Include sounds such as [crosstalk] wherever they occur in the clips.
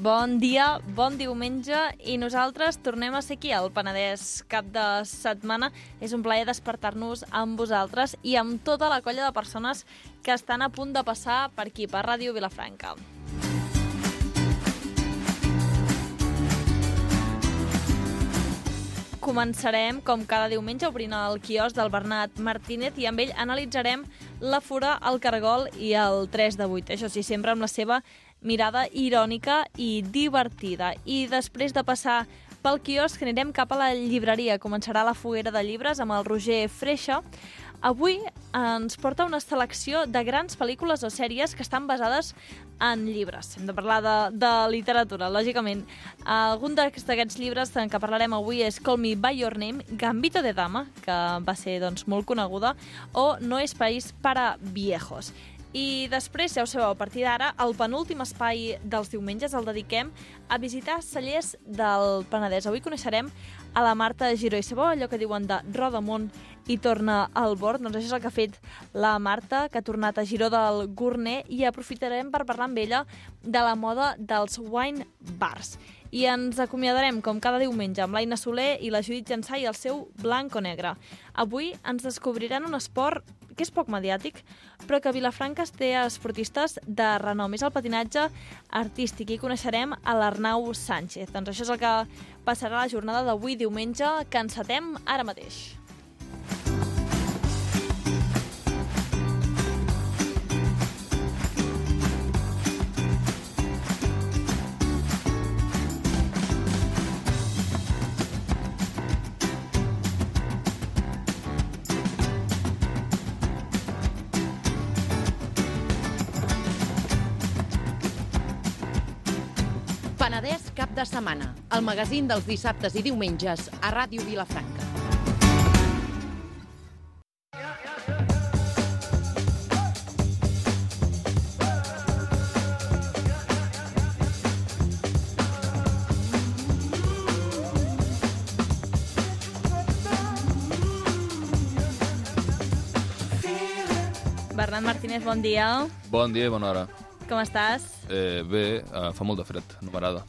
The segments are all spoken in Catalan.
Bon dia, bon diumenge i nosaltres tornem a ser aquí al Penedès cap de setmana. És un plaer despertar-nos amb vosaltres i amb tota la colla de persones que estan a punt de passar per aquí, per Ràdio Vilafranca. Començarem, com cada diumenge, obrint el quios del Bernat Martínez i amb ell analitzarem la Fura, el Cargol i el 3 de 8. Això sí, sempre amb la seva mirada irònica i divertida. I després de passar pel quiosc anirem cap a la llibreria. Començarà la foguera de llibres amb el Roger Freixa. Avui ens porta una selecció de grans pel·lícules o sèries que estan basades en llibres. Hem de parlar de, de literatura, lògicament. Algun d'aquests llibres que parlarem avui és Call Me By Your Name, Gambito de Dama, que va ser doncs, molt coneguda, o No és país para viejos. I després, ja ho sabeu, a partir d'ara, el penúltim espai dels diumenges el dediquem a visitar cellers del Penedès. Avui coneixerem a la Marta Giró. I sabeu allò que diuen de Rodamont i torna al bord? Doncs això és el que ha fet la Marta, que ha tornat a Giró del Gurner, i aprofitarem per parlar amb ella de la moda dels wine bars. I ens acomiadarem, com cada diumenge, amb l'Aina Soler i la Judit Jansà i el seu Blanco Negre. Avui ens descobriran un esport que és poc mediàtic, però que Vilafranca té esportistes de renom. És el patinatge artístic i coneixerem a l'Arnau Sánchez. Doncs això és el que passarà la jornada d'avui diumenge, que encetem ara mateix. De setmana, el magazín dels dissabtes i diumenges a Ràdio Vilafranca. Bernat Martínez, bon dia. Bon dia i bona hora. Com estàs? Eh, bé, eh, fa molt de fred, no m'agrada.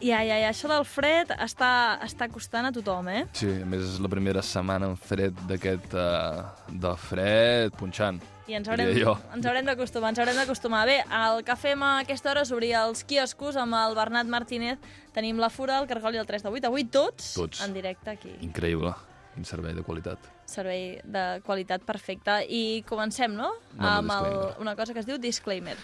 Ja, ja, ja, això del fred està, està costant a tothom, eh? Sí, a més és la primera setmana en fred d'aquest... Eh, de fred punxant. I ens haurem, ens haurem d'acostumar, ens haurem d'acostumar. Bé, el que fem a aquesta hora és obrir els quioscos amb el Bernat Martínez. Tenim la Fura, el Cargol i el 3 de 8. Avui tots, Tots. en directe aquí. Increïble. Quin servei de qualitat. Servei de qualitat perfecta. I comencem, no? Amb el amb el, una cosa que es diu disclaimer.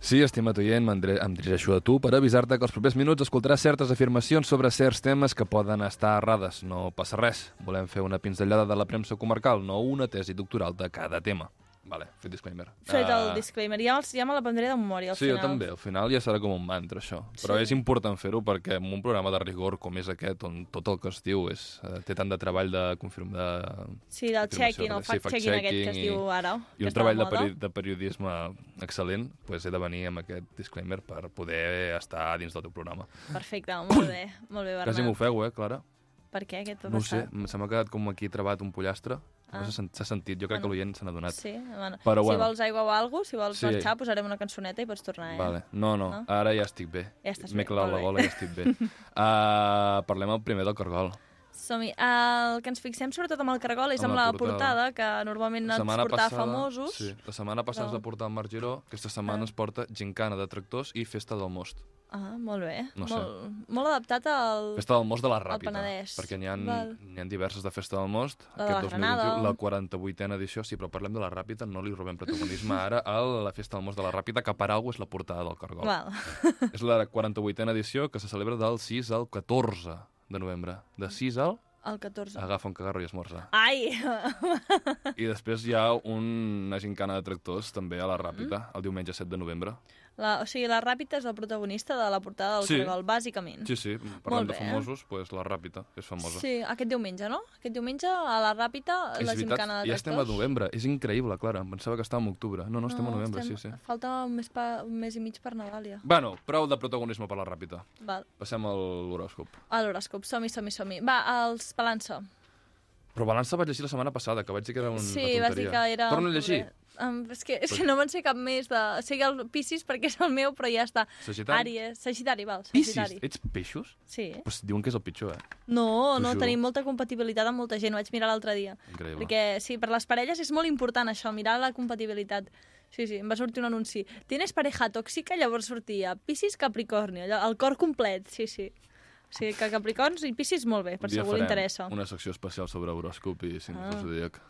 Sí, estimat oient, em dirigeixo a tu per avisar-te que els propers minuts escoltaràs certes afirmacions sobre certs temes que poden estar errades. No passa res. Volem fer una pinzellada de la premsa comarcal, no una tesi doctoral de cada tema. Vale, fet disclaimer. Fet el disclaimer. Ja, els- ja me l'aprendré de memòria al Sí, final. jo també. Al final ja serà com un mantra, això. Però Sí. és important fer-ho perquè en un programa de rigor com és aquest, on tot el que es diu és, eh, té tant de treball de confirmar... De, Sí, del checking, el sí, fact-checking aquest que es diu ara. I un treball de peri de periodisme excel·lent, doncs he de venir amb aquest disclaimer per poder estar dins del teu programa. Perfecte, molt bé, molt bé, Bernat. Quasi m'ofego, eh, Clara? Per què? Què t'ha No ho sé, passat? m- se m'ha quedat com aquí trebat un pollastre. Ah. No s'ha sen- s'ha sentit, jo crec Bueno. que l'oient se n'ha donat. Sí, bueno. Però si bueno. vols aigua o alguna cosa, si vols Sí. marxar, posarem una cançoneta i pots tornar, eh? Vale. No, no, No? ara ja estic bé. Ja M'he clavat la bé. gola i ja estic bé. uh, [laughs] parlem el primer del cargol. Som-hi. El que ens fixem sobretot amb el cargol és Amb amb, la la portada, portada. que normalment ens setmana portava passada- famosos. Sí, la setmana passada No. ens va portar el Marc Giró, aquesta setmana Ah. ens porta Gincana de Tractors i Festa del Most. Ah, molt bé. No sé. molt, molt adaptat al... Festa del Most de la Ràpita, Penedès. perquè n'hi ha, ha diverses de Festa del Most. La de la Granada. la 48a edició, sí, però parlem de la Ràpita, no li robem protagonisme [laughs] ara a la Festa del Most de la Ràpita, que per alguna és la portada del Cargol. Val. És la 48a edició que se celebra del 6 al 14 de novembre. De 6 al... El 14. Agafa un cagarro i esmorza. Ai! I després hi ha una gincana de tractors també a la Ràpita, Mm. el diumenge 7 de novembre. La, o sigui, la Ràpita és el protagonista de la portada del Sí. cargol, bàsicament. Sí, sí, parlant de famosos, pues, la Ràpita, és famosa. Sí, aquest diumenge, no? Aquest diumenge a la Ràpita, És la veritat, gincana de ja estem a tractors. novembre. És increïble, Clara. Em pensava que estàvem a octubre. No, no, estem a novembre, estem- sí, sí. Falta un mes, pa, un mes i mig per Nadal, ja. Bueno, prou de protagonisme per la Ràpita. Val. Passem a l'horòscop. A l'horòscop, som-hi, som-hi, som-hi. Va, els balança. Però balança vaig llegir la setmana passada, que vaig dir que era un, Sí, una vas dir tonteria. que era... Torna a llegir. Um, és, que, és que no me'n sé cap més de... Sé que el Piscis perquè és el meu, però ja està. Sagitari? Àries, Sagitari, val, Piscis? Sagitari. Ets peixos? Sí. Pues diuen que és el pitjor, eh? No, no, juro. tenim molta compatibilitat amb molta gent, ho vaig mirar l'altre dia. Increïble. Perquè, sí, per les parelles és molt important això, mirar la compatibilitat. Sí, sí, em va sortir un anunci. Tienes pareja tòxica, llavors sortia Piscis, Capricorni, el cor complet, sí, sí. O sigui que Capricorns i Piscis molt bé, per si algú li interessa. una secció especial sobre horòscop i signes Ah. del zodíac.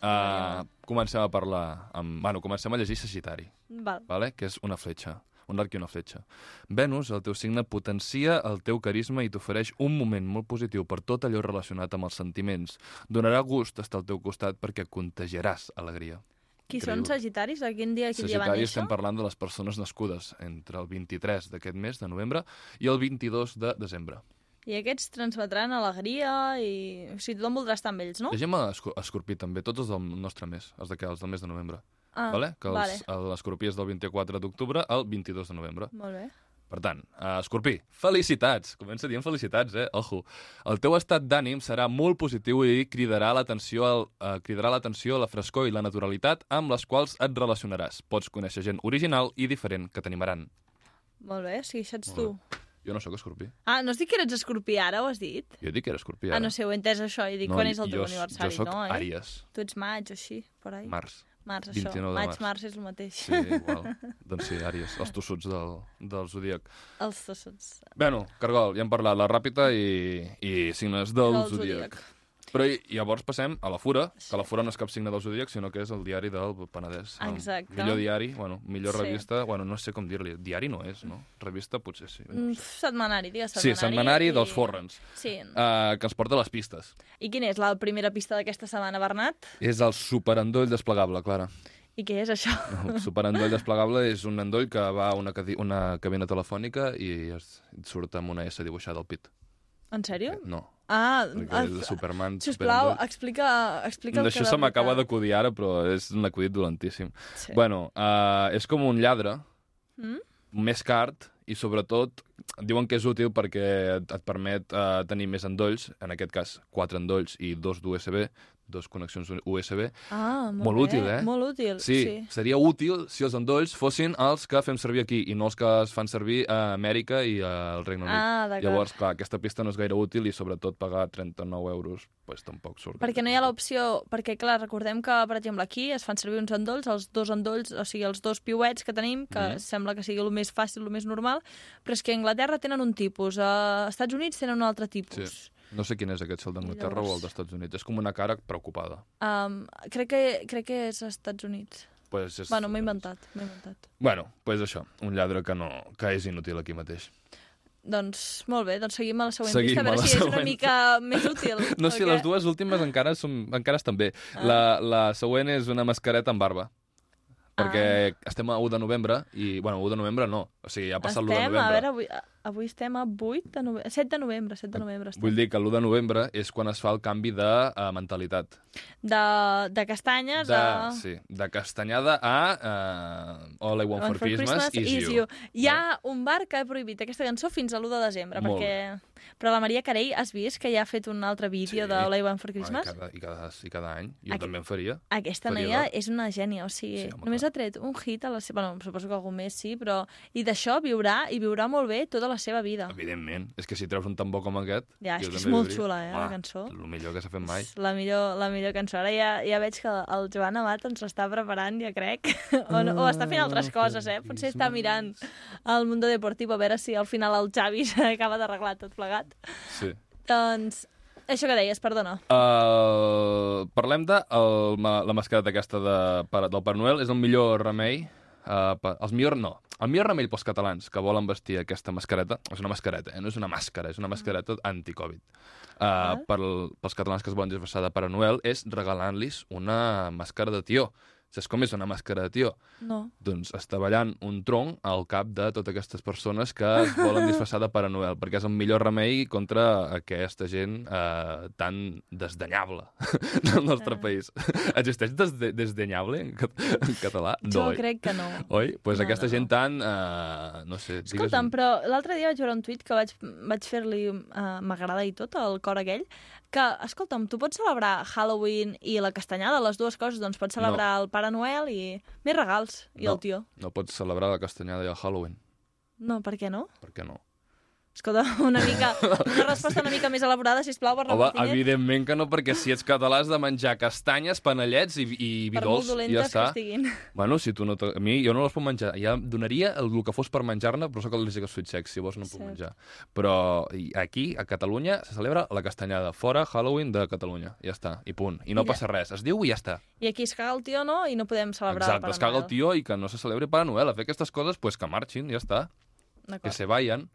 Ah, Uh, comencem a parlar amb... Bueno, comencem a llegir Sagitari, Val. vale? que és una fletxa, un arc i una fletxa. Venus, el teu signe, potencia el teu carisma i t'ofereix un moment molt positiu per tot allò relacionat amb els sentiments. Donarà gust estar al teu costat perquè contagiaràs alegria. Qui Increïble. són Sagitaris? A quin dia, quin dia van néixer? estem parlant de les persones nascudes entre el 23 d'aquest mes, de novembre, i el 22 de desembre. I aquests transmetran alegria i... O sigui, tothom voldrà estar amb ells, no? Llegem a Esco- Escorpí també, tots els del nostre mes, els de? Els del mes de novembre. Ah, vale? Que els, vale. l'Escorpí és del 24 d'octubre al 22 de novembre. Molt bé. Per tant, uh, Escorpí, felicitats! Comença dient felicitats, eh? Ojo. El teu estat d'ànim serà molt positiu i cridarà l'atenció uh, cridarà l'atenció a la frescor i la naturalitat amb les quals et relacionaràs. Pots conèixer gent original i diferent que t'animaran. Molt bé, sí, això ets tu. Jo no sóc escorpí. Ah, no has dit que eres escorpí ara, ho has dit? Jo dic que era escorpí, Ah, ara. no sé, ho he entès això, i dic, quan és el teu jo, aniversari, Jo sóc no? Eh? Àries, Tu ets maig o així, por ahí. març. Març, això. 29 de Maig, març. març és el mateix. Sí, igual. [laughs] doncs sí, Àries, els tossuts del, del zodíac. Els tossuts. Bueno, Cargol, ja hem parlat la ràpida i, i signes del, Del zodíac. zodíac. Però i, llavors passem a la Fura, que la Fura no és cap signe del zodíac, sinó que és el diari del Penedès. El Exacte. millor diari, bueno, millor Sí. revista, bueno, no sé com dir-li. Diari no és, no? Revista potser sí. No Mm, sé. setmanari, digues Sí, setmanari. setmanari i- dels forrens, Sí. uh, que ens porta les pistes. I quina és la primera pista d'aquesta setmana, Bernat? És el superendoll desplegable, Clara. I què és això? El superendoll desplegable és un endoll que va a una, una cabina telefònica i es et surt amb una S dibuixada al pit. En sèrio? No, Ah, perquè és el Superman sisplau, superendoll. explica, explica el que Això de se m'acaba d'acudir ara, però és un acudit dolentíssim. Sí. Bueno, uh, és com un lladre, Mm? més card, i sobretot diuen que és útil perquè et, et permet uh, tenir més endolls, en aquest cas quatre endolls i dos d'USB, dos connexions USB. Ah, molt, Molt bé. útil, eh? Molt útil, Sí, sí. seria útil si els endolls fossin els que fem servir aquí i no els que es fan servir a Amèrica i al Regne Unit. Ah, d'acord. Llavors, clar, aquesta pista no és gaire útil i sobretot pagar 39 euros pues, tampoc surt. Perquè no hi ha l'opció... Perquè, clar, recordem que, per exemple, aquí es fan servir uns endolls, els dos endolls, o sigui, els dos piuets que tenim, que Mhm. sembla que sigui el més fàcil, el més normal, però és que a Anglaterra tenen un tipus, a Estats Units tenen un altre tipus. Sí. No sé quin és aquest, si el d'Anglaterra Llavors- o el dels Estats Units. És com una cara preocupada. Um, crec, que, crec que és als Estats Units. Pues és... Bueno, m'he inventat, m'he inventat. Bueno, pues això, un lladre que, no, que és inútil aquí mateix. Doncs molt bé, doncs seguim a la següent Seguim pista, a a veure si és una següent. mica més útil. [laughs] No sé, perquè- les dues últimes encara, són, encara estan bé. La, la següent és una mascareta amb barba. Perquè estem a 1 de novembre i, bueno, 1 de novembre no. O sigui, ha passat l'1 de Estem, novembre. a veure, avui, avui estem a 8 de novembre, 7 de novembre, 7 de novembre estem. Vull dir que l'1 de novembre és quan es fa el canvi de uh, mentalitat. De, de castanyes De, a... sí, de castanyada a uh, All I Want for, Christmas, is, you. Hi ha un bar que ha prohibit aquesta cançó fins a l'1 de desembre, Molt perquè... Però la Maria Carell, has vist que ja ha fet un altre vídeo Sí. de All I Want for Christmas? cada, i, cada, I cada any. Jo Aquí- també en faria. Aquesta Faria noia d'or. és una gènia, o sigui, Sí, home, només clar. ha tret un hit a la seva... Bueno, suposo que algú més sí, però... I d'això viurà, i viurà molt bé tota la seva vida. Evidentment. És que si treus un tan bo com aquest... Ja, és que és molt viuria. xula, eh, la Home, cançó. El millor que s'ha fet mai. És La millor, la millor cançó. Ara ja, ja veig que el Joan Amat ens l'està preparant, ja crec. [laughs] o, no, o està fent altres coses, eh? Potser està mirant el Mundo Deportivo a veure si al final el Xavi [laughs] s'acaba d'arreglar tot plegat. Sí. Doncs, això que deies, perdona. Uh, parlem de el, la mascareta aquesta de, del Pare Noel. És el millor remei. Uh, per, els millor, no. El millor remei pels catalans que volen vestir aquesta mascareta, és una mascareta, eh? no és una màscara, és una mascareta anti-Covid. Uh, per, pels catalans que es volen disfressar de Pare Noel és regalant-los una màscara de tió. Saps com és una màscara de tió? No. Doncs estavellant un tronc al cap de totes aquestes persones que es volen [laughs] disfressar de Pare Noel, perquè és el millor remei contra aquesta gent eh, tan desdenyable [laughs] del nostre país. Existeix desde desdenyable en, cat en català? Jo no, oi? crec que no. Oi? Pues No, aquesta no, gent tan... Eh, no sé, Escolta'm, però l'altre dia vaig veure un tuit que vaig, vaig fer-li... Uh, M'agrada i tot, el cor aquell, Que, escolta'm, tu pots celebrar Halloween i la castanyada, les dues coses, doncs pots celebrar el Pare Noel i més regals, i no, el tio. No pots celebrar la castanyada i el Halloween. No, per què no? Per què no? Escolta, una mica, una resposta una mica més elaborada, sisplau, per Home, Martínez. evidentment que no, perquè si ets català has de menjar castanyes, panellets i, i vi Per molt ja que està. estiguin. Bueno, si tu no... A mi, jo no les puc menjar. Ja donaria el, el que fos per menjar-ne, però sóc al·lèrgic als fruits si vols no puc menjar. Però aquí, a Catalunya, se celebra la castanyada. Fora Halloween de Catalunya. Ja està, i punt. I no I ja- passa res. Es diu i ja està. I aquí es caga el tio, no? I no podem celebrar Exacte, el es Pare caga el tio i que no se celebri Pare Noel. A fer aquestes coses, pues que marxin, ja està. Que se vayan.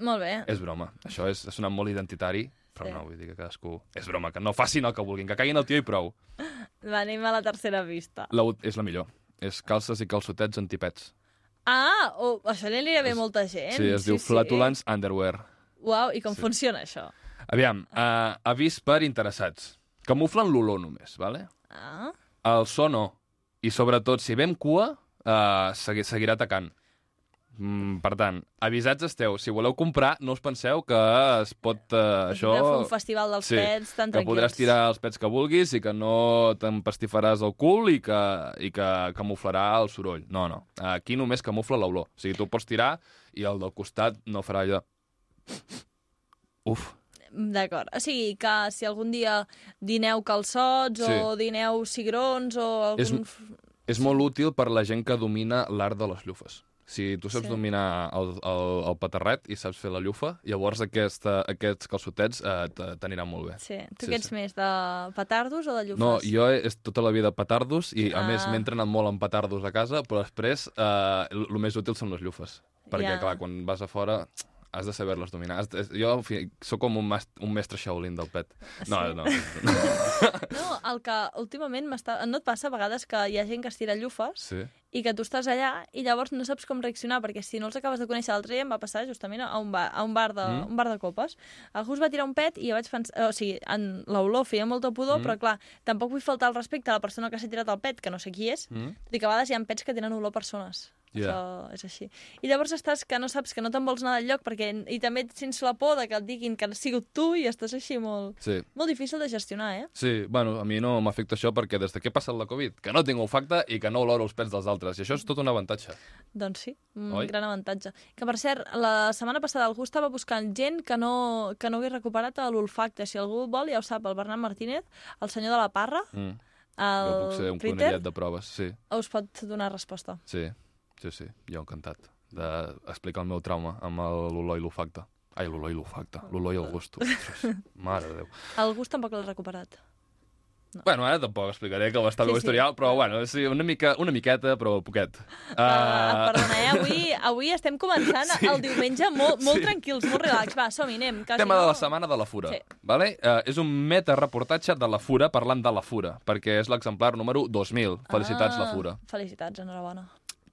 Molt bé. És broma. Això és, és sonat molt identitari, però Sí. no, vull dir que cadascú... És broma, que no facin el que vulguin, que caguin el tio i prou. Va, anem a la tercera pista. La, és la millor. És calces i calçotets antipets. Ah, oh, això li aniria bé a molta gent. Sí, es diu Flatulence Underwear. Uau, i com Sí. funciona això? Aviam, uh, avís per interessats. Camuflen l'olor només, vale? Ah, El so no. I sobretot, si vem cua, uh, segui, seguirà atacant. Mm, per tant, avisats esteu. Si voleu comprar, no us penseu que es pot... Uh, això... Un festival dels sí, pets tan que tranquils. podràs tirar els pets que vulguis i que no t'empastifaràs el cul i que, i que camuflarà el soroll. No, no. Aquí només camufla l'olor. O sigui, tu pots tirar i el del costat no farà allò... Uf, D'acord. O sigui, que si algun dia dineu calçots Sí. o dineu cigrons o És- algun... és molt útil per la gent que domina l'art de les llufes. Si tu saps Sí. dominar el, el, el paterret i saps fer la llufa, llavors aquesta, aquests calçotets eh, t'aniran molt bé. Sí. Tu Sí, què ets sí. més, de petardos o de llufes? No, jo he, és tota la vida petardos i, a Ah. més, m'he entrenat molt en petardos a casa, però després eh, el el més útil són les llufes. Perquè, Ja. clar, quan vas a fora has de saber-les dominar. Has de, jo, en fi, sóc com un, mas, un mestre Shaolin del pet. No, Sí? no. No, el que últimament m'està... No et passa a vegades que hi ha gent que es tira llufes Sí. i que tu estàs allà i llavors no saps com reaccionar, perquè si no els acabes de conèixer l'altre dia em va passar justament a un bar, a un bar, de, Mm. un bar de copes. Algú es va tirar un pet i jo vaig pensar... O sigui, en l'olor feia molta pudor, Mm. però clar, tampoc vull faltar el respecte a la persona que s'ha tirat el pet, que no sé qui és, Mm? tot i que a vegades hi ha pets que tenen olor a persones. Ja. Això és així. I llavors estàs que no saps que no te'n vols anar del lloc perquè, i també et sents la por de que et diguin que has sigut tu i estàs així molt, Sí. molt difícil de gestionar, eh? Sí, bueno, a mi no m'afecta això perquè des de que he passat la Covid, que no tinc olfacte i que no oloro els pets dels altres. I això és tot un avantatge. Doncs sí, un Oi? gran avantatge. Que, per cert, la setmana passada algú estava buscant gent que no, que no hagués recuperat l'olfacte. Si algú vol, ja ho sap, el Bernat Martínez, el senyor de la Parra, Mm. el Jo puc ser un Twitter, conillet de proves, sí. us pot donar resposta. Sí, sí, sí, jo encantat d'explicar el meu trauma amb el- l'olor i l'olfacte. Ai, l'olor i l'olfacte, l'olor i el gust. [laughs] Mare de Déu. El gust tampoc l'ha recuperat. Bueno, ara tampoc explicaré que està Sí, sí, historial, però bueno, sí, una, mica, una miqueta, però poquet. Uh, perdona, eh? Avui, avui estem començant [laughs] Sí. el diumenge molt, molt Sí. tranquils, molt relax. Va, som-hi, anem. Que si Tema no... de la setmana de la Fura. Sí. Vale? Uh, és un meta-reportatge de la Fura parlant de la Fura, perquè és l'exemplar número 2000. Felicitats, Ah, la Fura. Felicitats, enhorabona.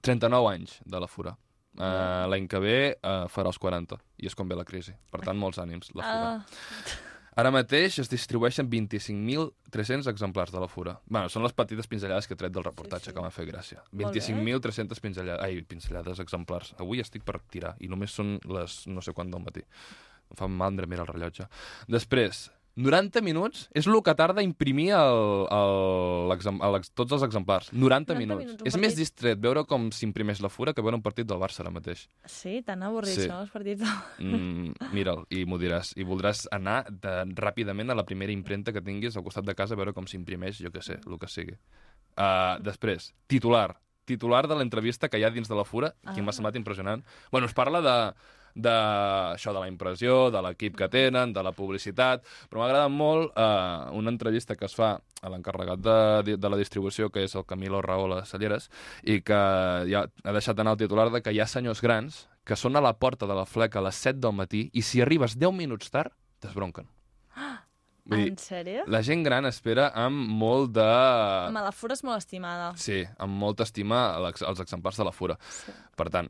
39 anys de la Fura. Uh, L'any que ve uh, farà els 40, i és com ve la crisi. Per tant, molts ànims, la Fura. Ah, Ara mateix es distribueixen 25.300 exemplars de la Fura. Bueno, són les petites pinzellades que he tret del reportatge, Sí, sí. que m'ha fet gràcia. Molt bé. 25.300 pinzellades, ai, pinzellades exemplars. Avui estic per tirar, i només són les no sé quan del matí. Em fa mandra mirar el rellotge. Després, 90 minuts és el que tarda imprimir el, el, el, tots els exemplars. 90, 90 minuts. minuts, és més partit. distret veure com s'imprimeix la Fura que veure un partit del Barça ara mateix. sí, tan avorrits, Sí. no, els partits. Mm, mira'l, i m'ho diràs. I voldràs anar de, ràpidament a la primera impremta que tinguis al costat de casa a veure com s'imprimeix, jo que sé, el que sigui. Uh, després, titular. Titular de l'entrevista que hi ha dins de la Fura, que Ah. m'ha semblat impressionant. Bueno, es parla de, de això de la impressió, de l'equip que tenen, de la publicitat, però m'ha agradat molt uh, una entrevista que es fa a l'encarregat de, de la distribució, que és el Camilo Rahola Salleres, i que ja ha deixat anar el titular de que hi ha senyors grans que són a la porta de la fleca a les 7 del matí i si arribes 10 minuts tard, t'esbronquen. Vull dir, En sèrio? la gent gran espera amb molt de... Home, la fura és molt estimada. Sí, amb molta estima els exemplars de la fura. Sí. Per tant,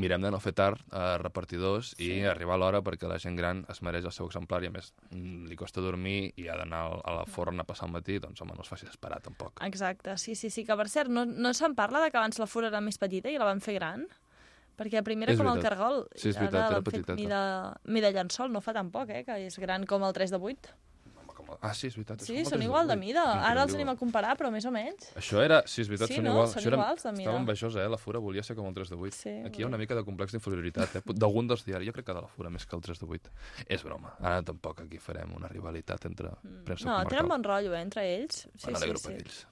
mirem de no fer tard a repartidors Sí. i arribar a l'hora perquè la gent gran es mereix el seu exemplar i a més mm, li costa dormir i ha d'anar a la forn a passar el matí, doncs home, no es faci esperar tampoc. Exacte, sí, sí, sí, que per cert, no, no se'n parla de que abans la fura era més petita i la van fer gran? Perquè primer era És com el cargol. Sí, és ara veritat, era l'han fet. Mida, mida llençol, no fa tan poc, eh? Que és gran com el 3 de 8. Ah, sí, és veritat. Sí, són igual de mida. Ara els anem a comparar, però més o menys. Això era... Sí, és veritat, Sí, són no? igual. Són Això era... iguals de mida. Estava envejosa, eh? La Fura volia ser com el 3 de 8. Sí, Aquí hi ha una mica de complex d'inferioritat, eh? D'algun dels diaris. Jo crec que de la Fura més que el 3 de 8. És broma. Ara tampoc aquí farem una rivalitat entre premsa Mm. No, comarcal. tenen bon rotllo, eh, entre ells. Sí, sí, sí. ells.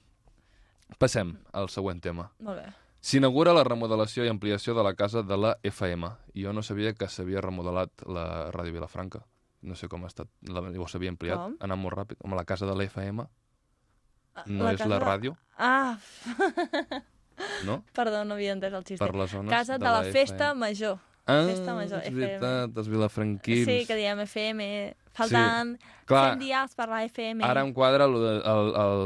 Passem al següent tema. Molt bé. S'inaugura la remodelació i ampliació de la casa de la FM. Jo no sabia que s'havia remodelat la Ràdio Vilafranca. No sé com ha estat. La, o s'havia ampliat. Com? Ha anat molt ràpid. Home, la casa de la FM no La és casa la ràdio, Ah, no? [laughs] perdó, no havia entès el xiste. Per les zones Casa de, de la, la Festa FM. Major. Ah, Festa Major, és FM. veritat, els vilafranquins. Sí, que diem FM, faltant Clar. 100 dies per la FM. Ara em quadra de, el, el,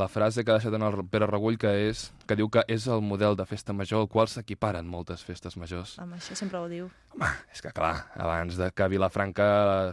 la frase que ha deixat en el Pere Regull, que és que diu que és el model de festa major al qual s'equiparen moltes festes majors. Home, això sempre ho diu. Home, és que clar, abans de que Vilafranca...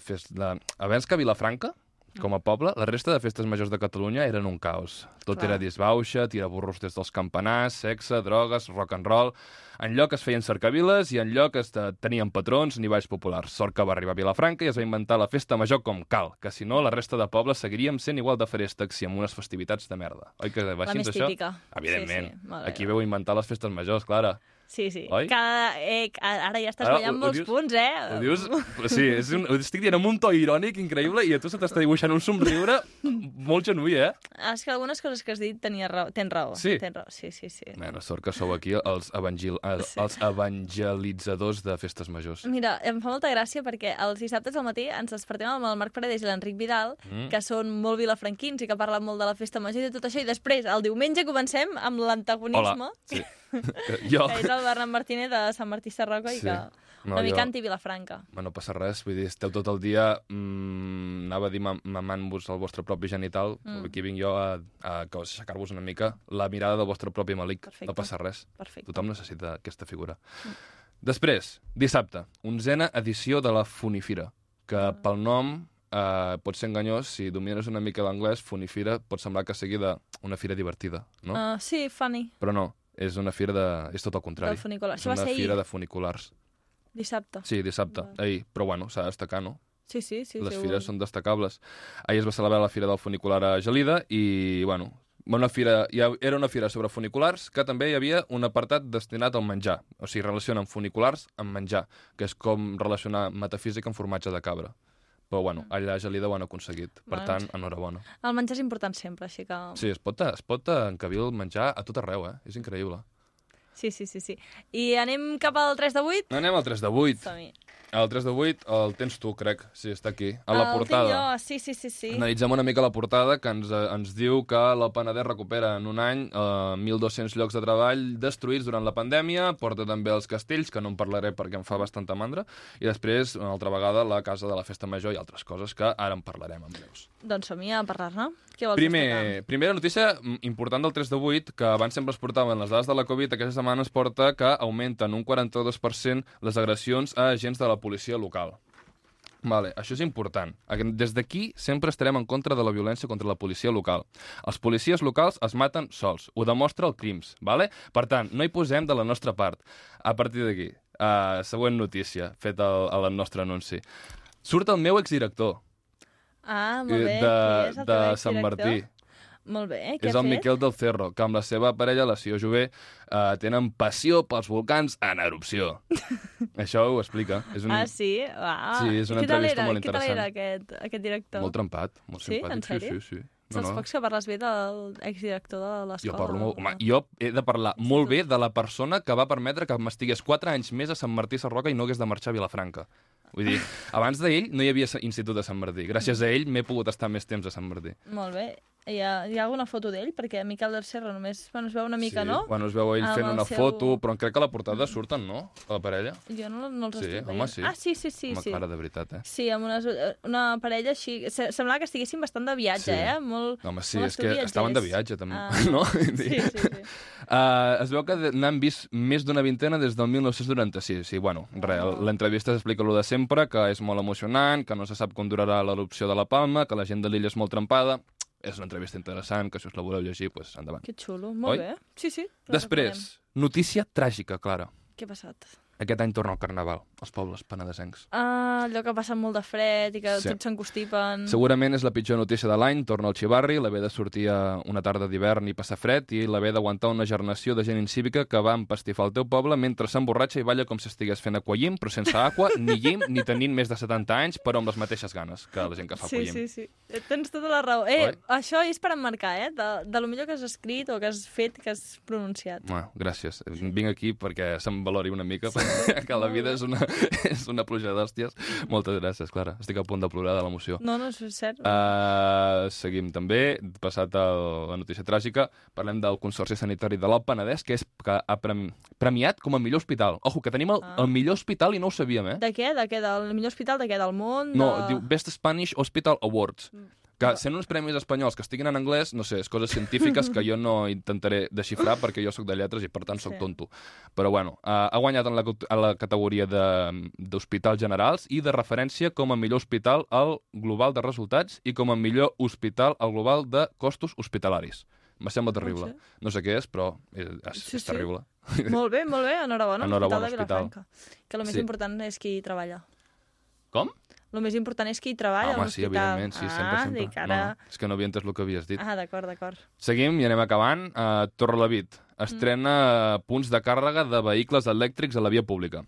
Fes la... Abans que Vilafranca, com a poble, la resta de festes majors de Catalunya eren un caos. Tot Clar. era disbauxa, tiraburros des dels campanars, sexe, drogues, rock and roll... Enlloc es feien cercaviles i enlloc es te- tenien patrons ni balls populars. Sort que va arribar a Vilafranca i es va inventar la festa major com cal, que si no, la resta de pobles seguiríem sent igual de ferèstecs i amb unes festivitats de merda. Oi que va La més això? típica. Evidentment. Sí, sí, bé. Aquí veu inventar les festes majors, Clara. Sí, sí. Oi? Cada, eh, ara ja estàs Ara, ballant ho- molts dius- punts, eh? Ho dius? [laughs] Sí, és un, ho estic dient amb un to irònic increïble i a tu se t'està dibuixant un somriure molt genuí, eh? Ah, És que algunes coses que has dit tenia raó. Tens raó. Sí? Tens raó. Sí, sí, sí. Bueno, sort que sou aquí els, evangel, els, Sí. els evangelitzadors de festes majors. Mira, em fa molta gràcia perquè els dissabtes al matí ens despertem amb el Marc Paredes i l'Enric Vidal, Mm. que són molt vilafranquins i que parlen molt de la festa major i de tot això, i després, el diumenge, comencem amb l'antagonisme, Hola. Sí. [laughs] Que [laughs] jo... que és el Bernat Martínez de Sant Martí Sarroca i Sí. que No, una mica jo- anti-Vilafranca. Bueno, no passa res, vull dir, esteu tot el dia, mm, anava a dir mam- mamant-vos el vostre propi genital, mm. aquí vinc jo a, a us- aixecar-vos una mica la mirada del vostre propi malic. Perfecte. No passa res. Perfecte. Tothom necessita aquesta figura. Després, dissabte, onzena edició de la Funifira, que Ah. pel nom eh, pot ser enganyós, si domines una mica l'anglès, Funifira pot semblar que sigui de una fira divertida, no? Uh, sí, funny, Però no, és una fira de... és tot el contrari. del funicular. Això va una ser fira ahir, de funiculars. dissabte. Sí, dissabte, Val. ahir. Però bueno, s'ha de destacar, no? Sí, sí, sí. Les sí, fires són destacables. Ahir es va celebrar la Fira del Funicular a Gelida i, bueno, una fira, ja era una fira sobre funiculars que també hi havia un apartat destinat al menjar. O sigui, relacionen funiculars amb menjar, que és com relacionar metafísica amb formatge de cabra. Però, bueno, allà a Gelida ho han aconseguit. Per Doncs- tant, enhorabona. El menjar és important sempre, així que... Sí, es pot, es pot encabir el menjar a tot arreu, eh? És increïble. Sí, sí, sí, sí. I anem cap al 3 de 8? Anem al 3 de 8. Som-hi. El 3 de 8 el tens tu, crec. Sí, està aquí. A la El portada. tinc jo, sí, sí, sí, sí. Analitzem una mica la portada que ens, eh, ens diu que la Penedès recupera en un any eh, 1.200 llocs de treball destruïts durant la pandèmia, porta també els castells, que no en parlaré perquè em fa bastanta mandra, i després, una altra vegada, la Casa de la Festa Major i altres coses que ara en parlarem en breus. Doncs som-hi a parlar-ne. Què vols Primer, primera notícia mm, important del 3 de 8, que abans sempre es portaven les dades de la Covid, aquesta setmana es porta que augmenten un 42% les agressions a agents de la policia local. Vale, això és important. Des d'aquí sempre estarem en contra de la violència contra la policia local. Els policies locals es maten sols. Ho demostra el crims, vale? Per tant, no hi posem de la nostra part. A partir d'aquí, uh, següent notícia, feta al, al nostre anunci. Surt el meu exdirector Ah, molt bé. eh, Qui de, de Sant? Martí. Molt bé, què És el fet? Miquel del Cerro, que amb la seva parella, la Sió Jové, eh, tenen passió pels volcans en erupció. [laughs] Això ho explica. És un... Ah, sí? Ah. Sí, és una entrevista era? molt Què tal era interessant. aquest, aquest director? Molt trempat, molt Sí? simpàtic. En sèrio? Sí, sí, sí. No, no. pocs que parles bé del exdirector de l'escola. Jo parlo molt... Home, jo he de parlar molt bé de la persona que va permetre que m'estigués 4 anys més a Sant Martí Sarroca i no hagués de marxar a Vilafranca. Vull dir, [laughs] abans d'ell no hi havia institut a Sant Martí. Gràcies a ell m'he pogut estar més temps a Sant Martí. Molt bé. Hi ha, hi ha alguna foto d'ell? Perquè Miquel del Cerro només bueno, es veu una mica, sí. no? Bueno, es veu ell Amb fent una seu- foto, però crec que a la portada surten, no? A la parella. Jo no, no els Sí, estic home, sí. Ah, sí, sí, sí. home, sí. Clara, de veritat, eh? Sí, amb una, una parella així... se- Semblava que estiguessin bastant de viatge, Sí. eh? Molt, No, home, sí, molt és que estaven de viatge, també, Ah. [laughs] no? Sí, sí, sí. Uh, [laughs] es veu que de- n'han vist més d'una vintena des del 1996. Sí, bueno, res, Oh. l'entrevista explica lo de sempre, que és molt emocionant, que no se sap com durarà l'erupció de la Palma, que la gent de l'illa és molt trempada. És una entrevista interessant, que si us la voleu llegir, doncs endavant. Que xulo, molt Oi? bé. Sí, sí. Després, notícia tràgica, Clara. Què ha passat? Aquest any torna el Carnaval, als pobles penedesencs. Ah, allò que passa molt de fred i que Sí. tots s'encostipen. Segurament és la pitjor notícia de l'any, torna al xivarri, l'haver de sortir una tarda d'hivern i passar fred i l'haver d'aguantar una generació de gent incívica que va empastifar el teu poble mentre s'emborratxa i balla com si estigués fent aquallim, però sense aqua, ni llim, ni tenint més de 70 anys, però amb les mateixes ganes que la gent que fa Sí, aquallim. sí, sí. Eh, Tens tota la raó. Eh, Oi? això és per emmarcar, eh? De, de lo millor que has escrit o que has fet, que has pronunciat. Bueno, gràcies. Vinc aquí perquè se'm valori una mica, [laughs] que la vida és una, [laughs] és una pluja d'hòsties. Moltes gràcies, Clara. Estic a punt de plorar de l'emoció. No, no, és cert. Uh, seguim també, passat a la notícia tràgica, parlem del Consorci Sanitari de l'Alt Penedès, que és que ha premi premiat com a millor hospital. Ojo, que tenim el, Ah. el millor hospital i no ho sabíem, eh? De què? De què? Del millor hospital de què? Del món? No, de... diu Best Spanish Hospital Awards. Mm. Que sent uns premis espanyols que estiguin en anglès, no sé, és coses científiques que jo no intentaré desxifrar perquè jo sóc de lletres i per tant sóc Sí. tonto. Però bueno, uh, ha guanyat en la, a la categoria de- d'hospitals generals i de referència com a millor hospital al global de resultats i com a millor hospital al global de costos hospitalaris. Me sembla terrible. No sé què és, però és, és, Sí, és sí. terrible. Molt bé, molt bé, enhorabona. Enhorabona, hospital de. Vilafranca. Que el més Sí. important és qui treballa. Com? El més important és qui hi treballa a Home, sí, l'hospital. evidentment, sí, sempre, ah, sempre. dic, ara... No, no, és que no havia entès el que havies dit. Ah, d'acord, d'acord. Seguim i anem acabant. Uh, Torrelavit estrena mm. punts de càrrega de vehicles elèctrics a la via pública.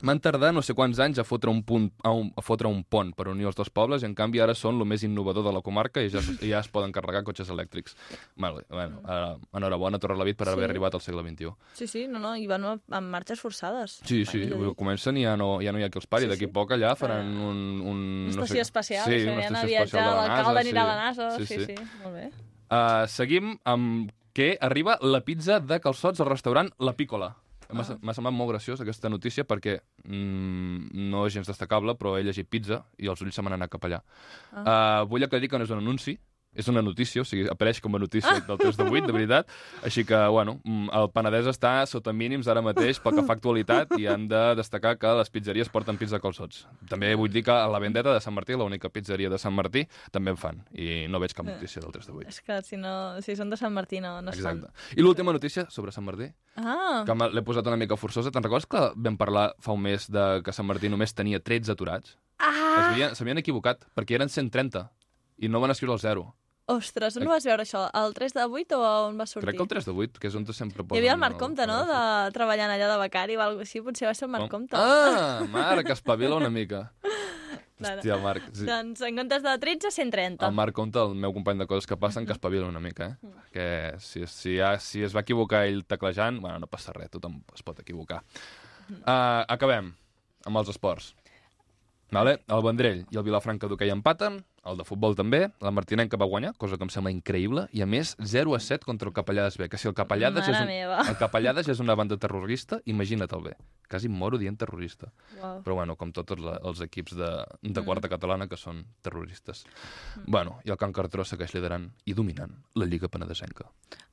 Van tardar no sé quants anys a fotre un, punt, a, un, a fotre un pont per unir els dos pobles i en canvi ara són el més innovador de la comarca i ja, i ja es poden carregar cotxes elèctrics. Vale, bueno, uh, enhorabona Torrelavit per Sí. haver arribat al segle XXI. Sí, sí, no, no, i van amb marxes forçades. Sí, sí, dit. comencen i ja no, ja no hi ha qui els pari. Sí, D'aquí sí. poc allà faran un... un Una no estació sé, espacial, sí, una estació viatjar, espacial de la l'alcalde NASA. anirà a la NASA, sí, sí. sí, sí, molt bé. Uh, seguim amb que arriba la pizza de calçots al restaurant La Pícola. M'ha Ah. semblat molt graciós aquesta notícia perquè mm, no és gens destacable, però he llegit pizza i els ulls se m'han anat cap allà. Ah. Uh, vull aclarir que no és un anunci, és una notícia, o sigui, apareix com a notícia del 3 de 8, de veritat. Així que, bueno, mm, el Penedès està sota mínims ara mateix pel que fa actualitat i hem de destacar que les pizzeries porten pizza calçots. També vull dir que a la Vendeta de Sant Martí, l'única pizzeria de Sant Martí, també en fan. I no veig cap notícia del 3 de 8. És que si, no, si són de Sant Martí no, no es fan. Exacte. I l'última notícia sobre Sant Martí, Ah, que l'he posat una mica forçosa. Te'n recordes que vam parlar fa un mes de que Sant Martí només tenia 13 aturats? ah! Ah. S'havien equivocat, perquè eren 130 i no van escriure el 0. Ostres, on vas veure això? Al 3 de 8 o on va sortir? Crec que el 3 de 8, que és on sempre posen... Hi havia el Marc Comte, no?, de treballant allà de becari o alguna així, potser va ser el Marc Com? Comte. Ah, Marc, espavila una mica. [laughs] Hòstia, Marc. Sí. Doncs en comptes de 13, 130. El Marc Comte, el meu company de coses que passen, que espavila una mica, eh? Que si, si, ja, si es va equivocar ell teclejant, bueno, no passa res, tothom es pot equivocar. Uh, acabem amb els esports. Vale? El Vendrell i el Vilafranca d'hoquei empaten, el de futbol també, la Martinenca va guanyar, cosa que em sembla increïble, i a més 0 a 7 contra el Capellades B, que si el Capellades, Mare és, un, meva. el Capellades és una banda terrorista, imagina't el B. Quasi moro dient terrorista. Uau. Però bueno, com tots la, els equips de, de quarta catalana que són terroristes. Bueno, i el Can Cartró segueix liderant i dominant la Lliga Penedesenca.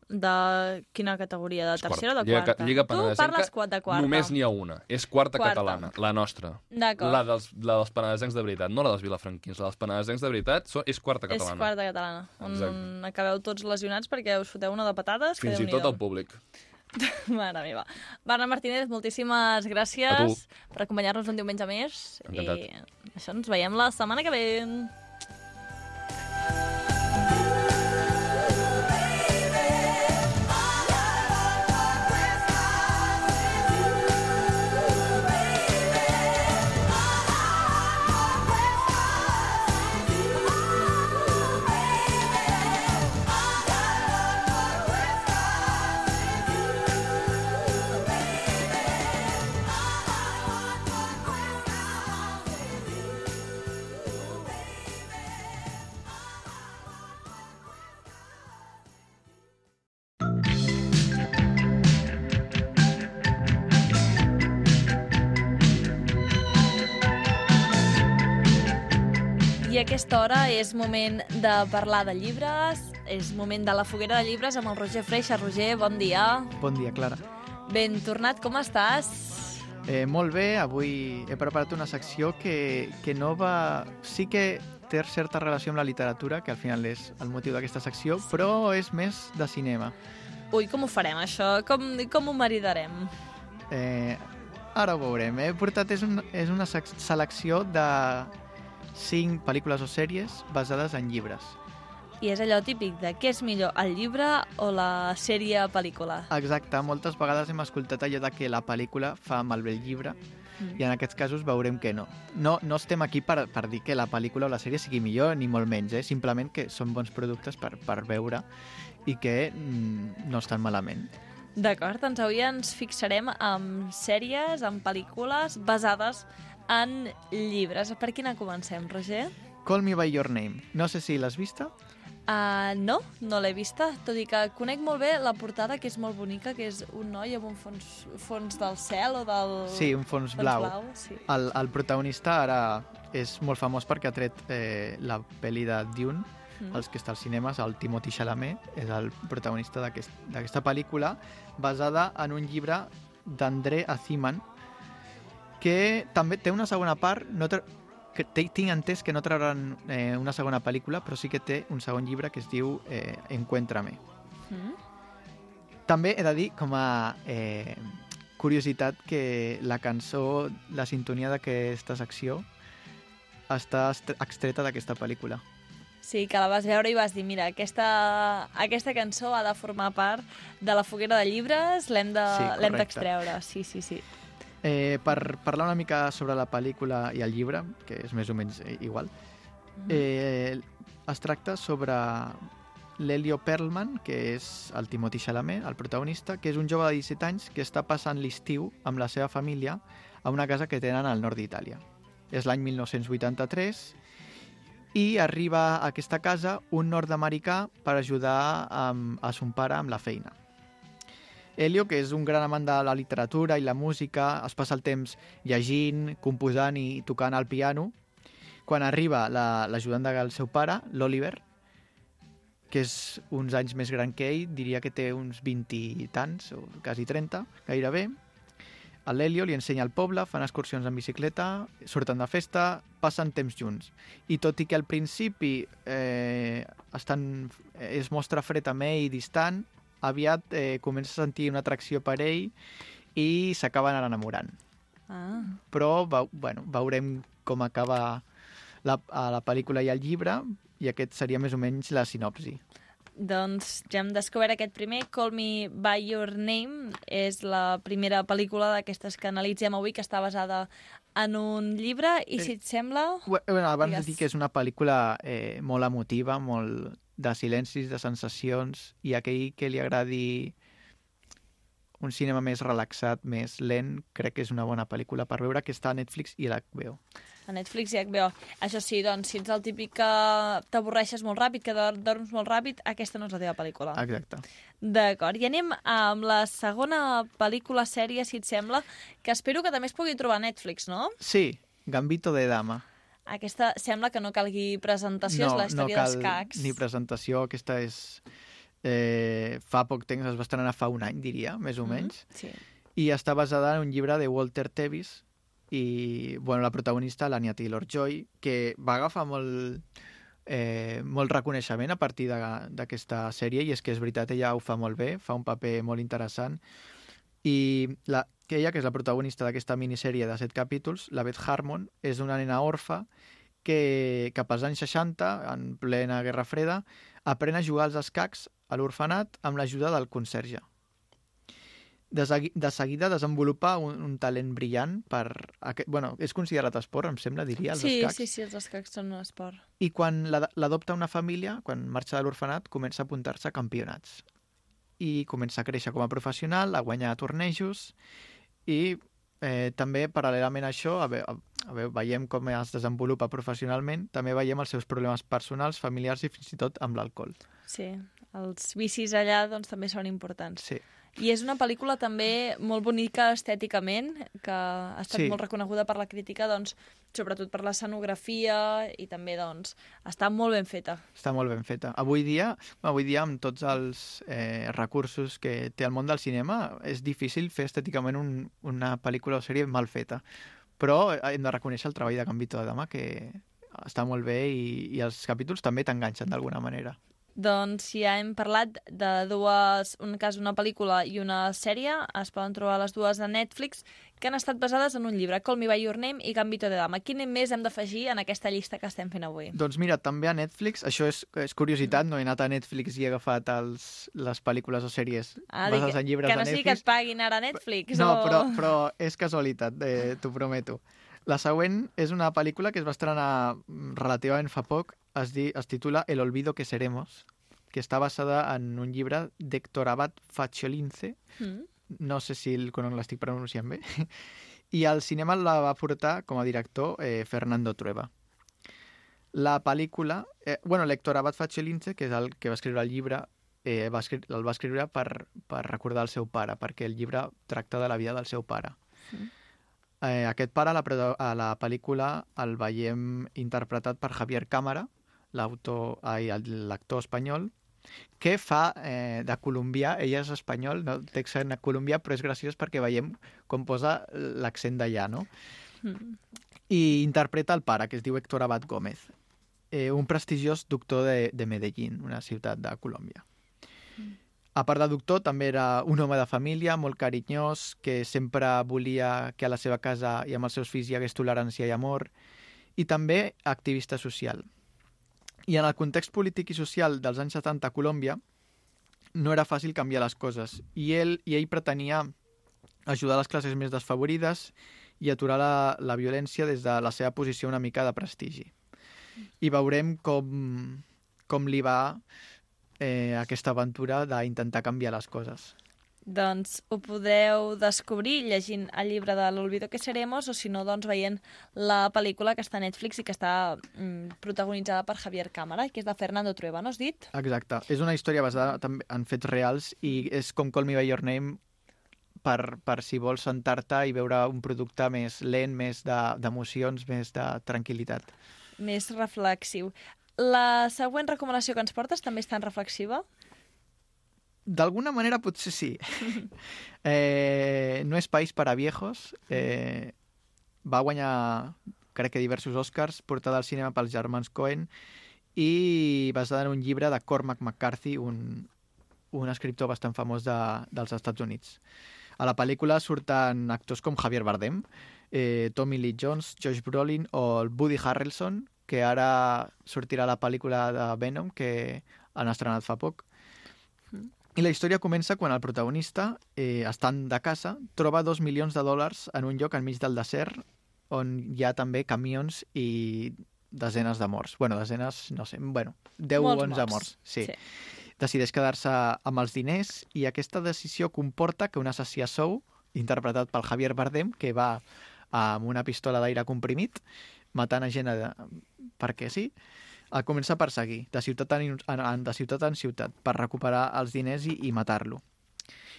De quina categoria? De tercera o de Lliga, quarta? Lliga tu Penedesenca, parles de quarta. només n'hi ha una. És quarta, Quarta. catalana, la nostra. La dels, la dels penedesencs de veritat, no la dels vilafranquins. La dels penedesencs de veritat so, és quarta És catalana. quarta catalana, on Exacte. acabeu tots lesionats perquè us foteu una de patades. Fins i tot el públic. [laughs] Mare meva. Bernat Martínez, moltíssimes gràcies per acompanyar-nos un diumenge més. Encantat. I això ens veiem la setmana que ve. Aquesta hora és moment de parlar de llibres, és moment de la foguera de llibres amb el Roger Freixa. Roger, bon dia. Bon dia, Clara. Ben tornat, com estàs? Eh, molt bé, avui he preparat una secció que, que no va... Sí que té certa relació amb la literatura, que al final és el motiu d'aquesta secció, però és més de cinema. Ui, com ho farem, això? Com, com ho maridarem? Eh, Ara ho veurem. He portat és, un, és una selecció de cinc pel·lícules o sèries basades en llibres. I és allò típic de què és millor, el llibre o la sèrie pel·lícula? Exacte, moltes vegades hem escoltat allò de que la pel·lícula fa malbé el llibre Mm. i en aquests casos veurem que no. No, no estem aquí per, per dir que la pel·lícula o la sèrie sigui millor, ni molt menys, eh? simplement que són bons productes per, per veure i que mm, no estan malament. D'acord, doncs avui ens fixarem en sèries, en pel·lícules basades en llibres. Per quina comencem, Roger? Call Me By Your Name. No sé si l'has vista. Uh, no, no l'he vista, tot i que conec molt bé la portada, que és molt bonica, que és un noi amb un fons, fons del cel o del... Sí, un fons fons blau. blau sí. El, el protagonista ara és molt famós perquè ha tret eh, la pel·li de Dune, Mm. els que està als cinemes, el Timothy Chalamet, és el protagonista d'aquest- d'aquesta pel·lícula, basada en un llibre d'André Aziman, que també té una segona part, no tra- que tinc entès que no trauran eh, una segona pel·lícula, però sí que té un segon llibre que es diu eh, Encuéntrame. Mm. També he de dir, com a eh, curiositat, que la cançó, la sintonia d'aquesta secció està extreta d'aquesta pel·lícula. Sí, que la vas veure i vas dir, mira, aquesta, aquesta cançó ha de formar part de la foguera de llibres, l'hem de- d'extreure. Sí, sí, sí. Eh, per parlar una mica sobre la pel·lícula i el llibre, que és més o menys igual, eh, es tracta sobre l'Elio Perlman, que és el Timothy Chalamet, el protagonista, que és un jove de 17 anys que està passant l'estiu amb la seva família a una casa que tenen al nord d'Itàlia. És l'any 1983 i arriba a aquesta casa un nord-americà per ajudar amb, a son pare amb la feina. Elio, que és un gran amant de la literatura i la música, es passa el temps llegint, composant i tocant al piano. Quan arriba la- l'ajudant del seu pare, l'Oliver, que és uns anys més gran que ell, diria que té uns 20 i tants, o quasi 30, gairebé. A l'Helio li ensenya el poble, fan excursions en bicicleta, surten de festa, passen temps junts. I tot i que al principi eh, estan, es mostra fred ell i distant, aviat eh, comença a sentir una atracció per ell i s'acaben enamorant. Ah, Però bueno, veurem com acaba la, a la pel·lícula i el llibre i aquest seria més o menys la sinopsi. doncs ja hem descobert aquest primer, Call Me By Your Name, és la primera pel·lícula d'aquestes que analitzem avui, que està basada en un llibre, i si et sembla... Bueno, abans Digues. de dir que és una pel·lícula eh, molt emotiva, molt de silencis, de sensacions, i aquell que li agradi un cinema més relaxat, més lent, crec que és una bona pel·lícula per veure, que està a Netflix i a l'HBO. A Netflix i HBO. Això sí, doncs, si ets el típic que t'avorreixes molt ràpid, que dor- dorms molt ràpid, aquesta no és la teva pel·lícula. Exacte. D'acord, i anem amb la segona pel·lícula sèrie, si et sembla, que espero que també es pugui trobar a Netflix, no? Sí, Gambito de Dama. Aquesta sembla que no calgui presentació, és la història dels cacs. ni presentació, aquesta és... Eh, fa poc temps, es va estrenar fa un any, diria, més o Mhm, menys, Sí. i està basada en un llibre de Walter Tevis i bueno, la protagonista, l'Anya Taylor-Joy, que va agafar molt, eh, molt reconeixement a partir d'aquesta sèrie i és que és veritat, ella ho fa molt bé, fa un paper molt interessant i la, que ella, que és la protagonista d'aquesta minissèrie de set capítols, la Beth Harmon, és una nena orfa que cap als anys 60, en plena Guerra Freda, aprèn a jugar als escacs a l'orfenat amb l'ajuda del conserge. De, segui, de seguida desenvolupa un, un talent brillant per... Aquest, bueno, és considerat esport, em sembla, diria, els Sí, escacs. sí, sí, els escacs són un esport. I quan l'ad- l'adopta una família, quan marxa de l'orfenat, comença a apuntar-se a campionats. I comença a créixer com a professional, a guanyar tornejos i eh, també, paral·lelament a això, a veure, a veure, veiem com es desenvolupa professionalment, també veiem els seus problemes personals, familiars i fins i tot amb l'alcohol. Sí, els vicis allà doncs, també són importants. Sí. I és una pel·lícula també molt bonica estèticament, que ha estat Sí. molt reconeguda per la crítica, doncs, sobretot per l'escenografia i també doncs, està molt ben feta. Està molt ben feta. Avui dia, avui dia amb tots els eh, recursos que té el món del cinema, és difícil fer estèticament un, una pel·lícula o sèrie mal feta. Però eh, hem de reconèixer el treball de Gambito de Dama, que està molt bé i, i els capítols també t'enganxen d'alguna manera. Doncs ja hem parlat de dues, un cas una pel·lícula i una sèrie, es poden trobar les dues a Netflix, que han estat basades en un llibre, Call Me By Your Name i Gambito de Dama. Quin més hem d'afegir en aquesta llista que estem fent avui? Doncs mira, també a Netflix, això és, és curiositat, no he anat a Netflix i he agafat els, les pel·lícules o sèries Ah, basades dic, en llibres que no de sigui que Netflix. et paguin ara a Netflix. No, o... però, però és casualitat, eh, t'ho prometo. La següent és una pel·lícula que es va estrenar mm, relativament fa poc, es, di, es titula El olvido que seremos, que està basada en un llibre d'Héctor Abad Faciolince, Mm. no sé si el- no l'estic pronunciant bé, i al cinema la va portar com a director eh, Fernando Trueba. La pel·lícula... Eh, bueno, l'Héctor Abad Faciolince, que és el que va escriure el llibre, eh, va escri el va escriure per, per recordar el seu pare, perquè el llibre tracta de la vida del seu pare. Mm. Eh, aquest pare a la, a la pel·lícula el veiem interpretat per Javier Cámara, l'autor, ai, el- l'actor espanyol, que fa eh, de colombià, ell és espanyol, no té accent colombià, però és graciós perquè veiem com posa l'accent d'allà, no? Mm. I interpreta el pare, que es diu Héctor Abad Gómez, eh, un prestigiós doctor de, de Medellín, una ciutat de Colòmbia. A part de doctor, també era un home de família, molt carinyós, que sempre volia que a la seva casa i amb els seus fills hi hagués tolerància i amor, i també activista social. I en el context polític i social dels anys 70 a Colòmbia no era fàcil canviar les coses, i ell, i ell pretenia ajudar les classes més desfavorides i aturar la, la violència des de la seva posició una mica de prestigi. I veurem com, com li va eh, aquesta aventura d'intentar canviar les coses. Doncs ho podreu descobrir llegint el llibre de l'Olvido que seremos o si no, doncs veient la pel·lícula que està a Netflix i que està mm, protagonitzada per Javier Cámara, que és de Fernando Trueba, no has dit? Exacte. És una història basada també en fets reals i és com Call Me By Your Name per, per si vols sentar-te i veure un producte més lent, més de- d'emocions, més de tranquil·litat. Més reflexiu. La següent recomanació que ens portes també és tan reflexiva? D'alguna manera potser sí. [laughs] eh, no és país per a viejos. Eh, va guanyar, crec que diversos Oscars, portada al cinema pels germans Cohen i basada en un llibre de Cormac McCarthy, un, un escriptor bastant famós de, dels Estats Units. A la pel·lícula surten actors com Javier Bardem, eh, Tommy Lee Jones, Josh Brolin o el Woody Harrelson, que ara sortirà a la pel·lícula de Venom, que han estrenat fa poc. I la història comença quan el protagonista, eh, estant de casa, troba dos milions de dòlars en un lloc enmig del desert on hi ha també camions i desenes de morts. Bueno, desenes, no sé, bueno, 10 o Molts 11 morts. morts. Sí. Sí. Decideix quedar-se amb els diners i aquesta decisió comporta que un assassí a sou, interpretat pel Javier Bardem, que va amb una pistola d'aire comprimit, matant a gent a, perquè sí, el comença a perseguir de ciutat en, en, de ciutat en ciutat per recuperar els diners i, i matar-lo.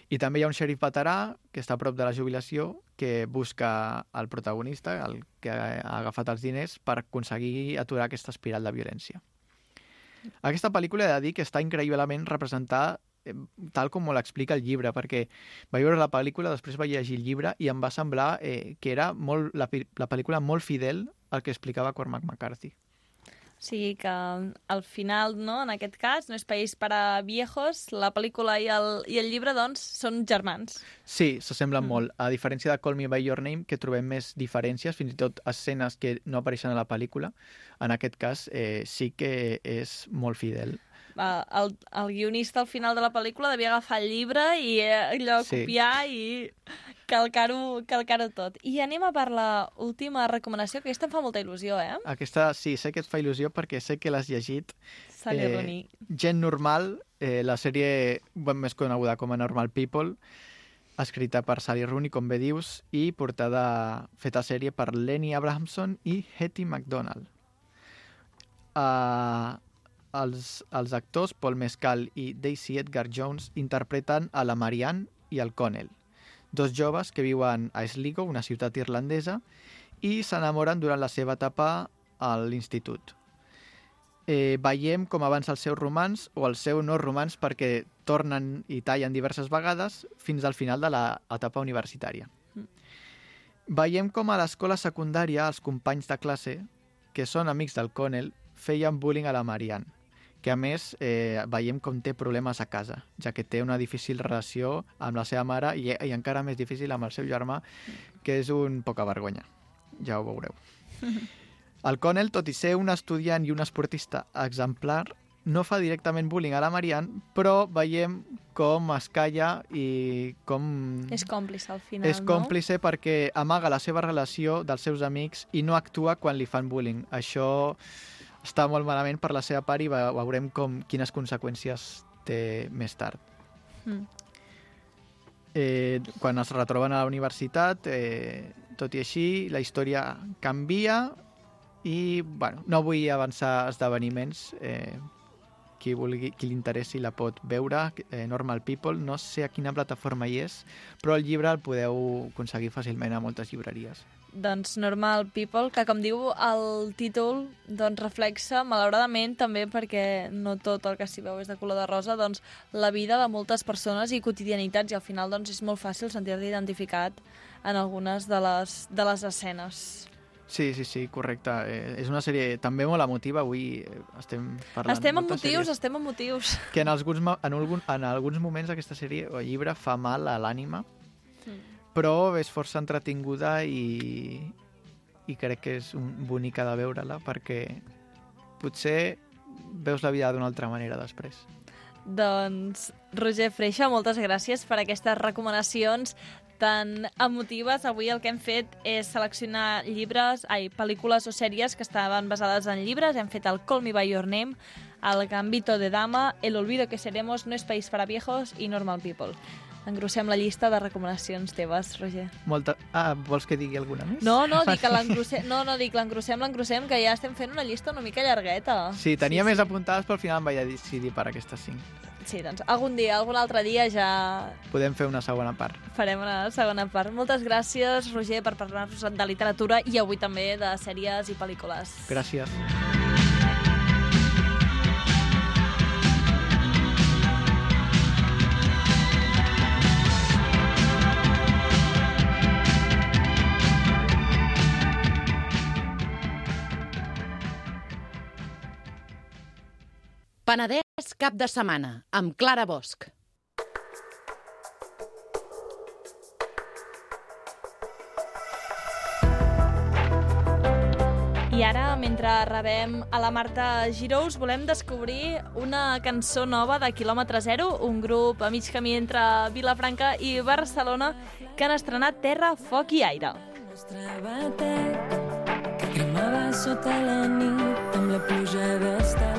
I també hi ha un xèrif veterà que està a prop de la jubilació que busca el protagonista, el que ha agafat els diners, per aconseguir aturar aquesta espiral de violència. Aquesta pel·lícula he de dir que està increïblement representada tal com l'explica el llibre, perquè vaig veure la pel·lícula, després vaig llegir el llibre i em va semblar eh, que era molt, la, la pel·lícula molt fidel al que explicava Cormac McCarthy. O sigui que al final, no, en aquest cas, no és país per a viejos, la pel·lícula i el, i el llibre, doncs, són germans. Sí, s'assemblen Mm. molt. A diferència de Call Me By Your Name, que trobem més diferències, fins i tot escenes que no apareixen a la pel·lícula, en aquest cas eh, sí que és molt fidel. Eh, El, el guionista al final de la pel·lícula devia agafar el llibre i eh, allò Sí. copiar i calcar-ho calcar tot. I anem a per la última recomanació, que aquesta em fa molta il·lusió, eh? Aquesta sí, sé que et fa il·lusió perquè sé que l'has llegit. Eh. Gent normal, eh, la sèrie més coneguda com a Normal People, escrita per Sally Rooney, com bé dius, i portada, feta sèrie per Lenny Abrahamson i Hetty McDonald. Uh, els, els actors Paul Mescal i Daisy Edgar Jones interpreten a la Marianne i el Connell, dos joves que viuen a Sligo, una ciutat irlandesa, i s'enamoren durant la seva etapa a l'institut. Eh, veiem com avança el seu romans o el seu no romans perquè tornen i tallen diverses vegades fins al final de l'etapa universitària. Veiem com a l'escola secundària els companys de classe, que són amics del Connell, feien bullying a la Marianne, que a més eh, veiem com té problemes a casa, ja que té una difícil relació amb la seva mare i, i encara més difícil amb el seu germà, que és un poca vergonya. Ja ho veureu. [laughs] El Connell, tot i ser un estudiant i un esportista exemplar, no fa directament bullying a la Marianne, però veiem com es calla i com... És còmplice al final, és còmplice perquè amaga la seva relació dels seus amics i no actua quan li fan bullying. Això està molt malament per la seva part i ve- veurem com, quines conseqüències té més tard. Mm. Eh, quan es retroben a la universitat, eh, tot i així, la història canvia i, bueno, no vull avançar esdeveniments. Eh, qui, vulgui, qui li interessi la pot veure, eh, Normal People. No sé a quina plataforma hi és, però el llibre el podeu aconseguir fàcilment a moltes llibreries. Doncs Normal People, que com diu el títol, doncs reflexa, malauradament, també perquè no tot el que s'hi veu és de color de rosa, doncs la vida de moltes persones i quotidianitats, i al final doncs, és molt fàcil sentir-te identificat en algunes de les, de les escenes. Sí, sí, sí, correcte. Eh, és una sèrie també molt emotiva. Avui eh, estem parlant Estem amb motius, sèries estem amb motius. que en alguns, en, algun, en alguns moments aquesta sèrie o llibre fa mal a l'ànima, Mm. Però és força entretinguda i, i crec que és un, bonica de veure-la perquè potser veus la vida d'una altra manera després. Doncs, Roger Freixa, moltes gràcies per aquestes recomanacions tan emotives. Avui el que hem fet és seleccionar llibres, ai, pel·lícules o sèries que estaven basades en llibres. Hem fet el Call Me By Your Name, El Gambito de Dama, El Olvido que Seremos, No es País para Viejos i Normal People. Engrossem la llista de recomanacions teves, Roger. Molta... Ah, vols que digui alguna més? No, no, dic que l'engrossem, no, no, dic l'engrossem, l'engrossem, que ja estem fent una llista una mica llargueta. Sí, tenia sí, més sí. apuntades, però al final em vaig decidir per aquestes cinc. Sí, doncs algun dia, algun altre dia ja Podem fer una segona part. farem una segona part. Moltes gràcies, Roger, per parlar-nos de literatura i avui també de sèries i pel·lícules. Gràcies. Penedès cap de setmana, amb Clara Bosch. I ara, mentre rebem a la Marta Girous, volem descobrir una cançó nova de Kilòmetre Zero, un grup a mig camí entre Vilafranca i Barcelona que han estrenat Terra, Foc i Aire. nostre batec que cremava sota la nit amb la pluja d'estels.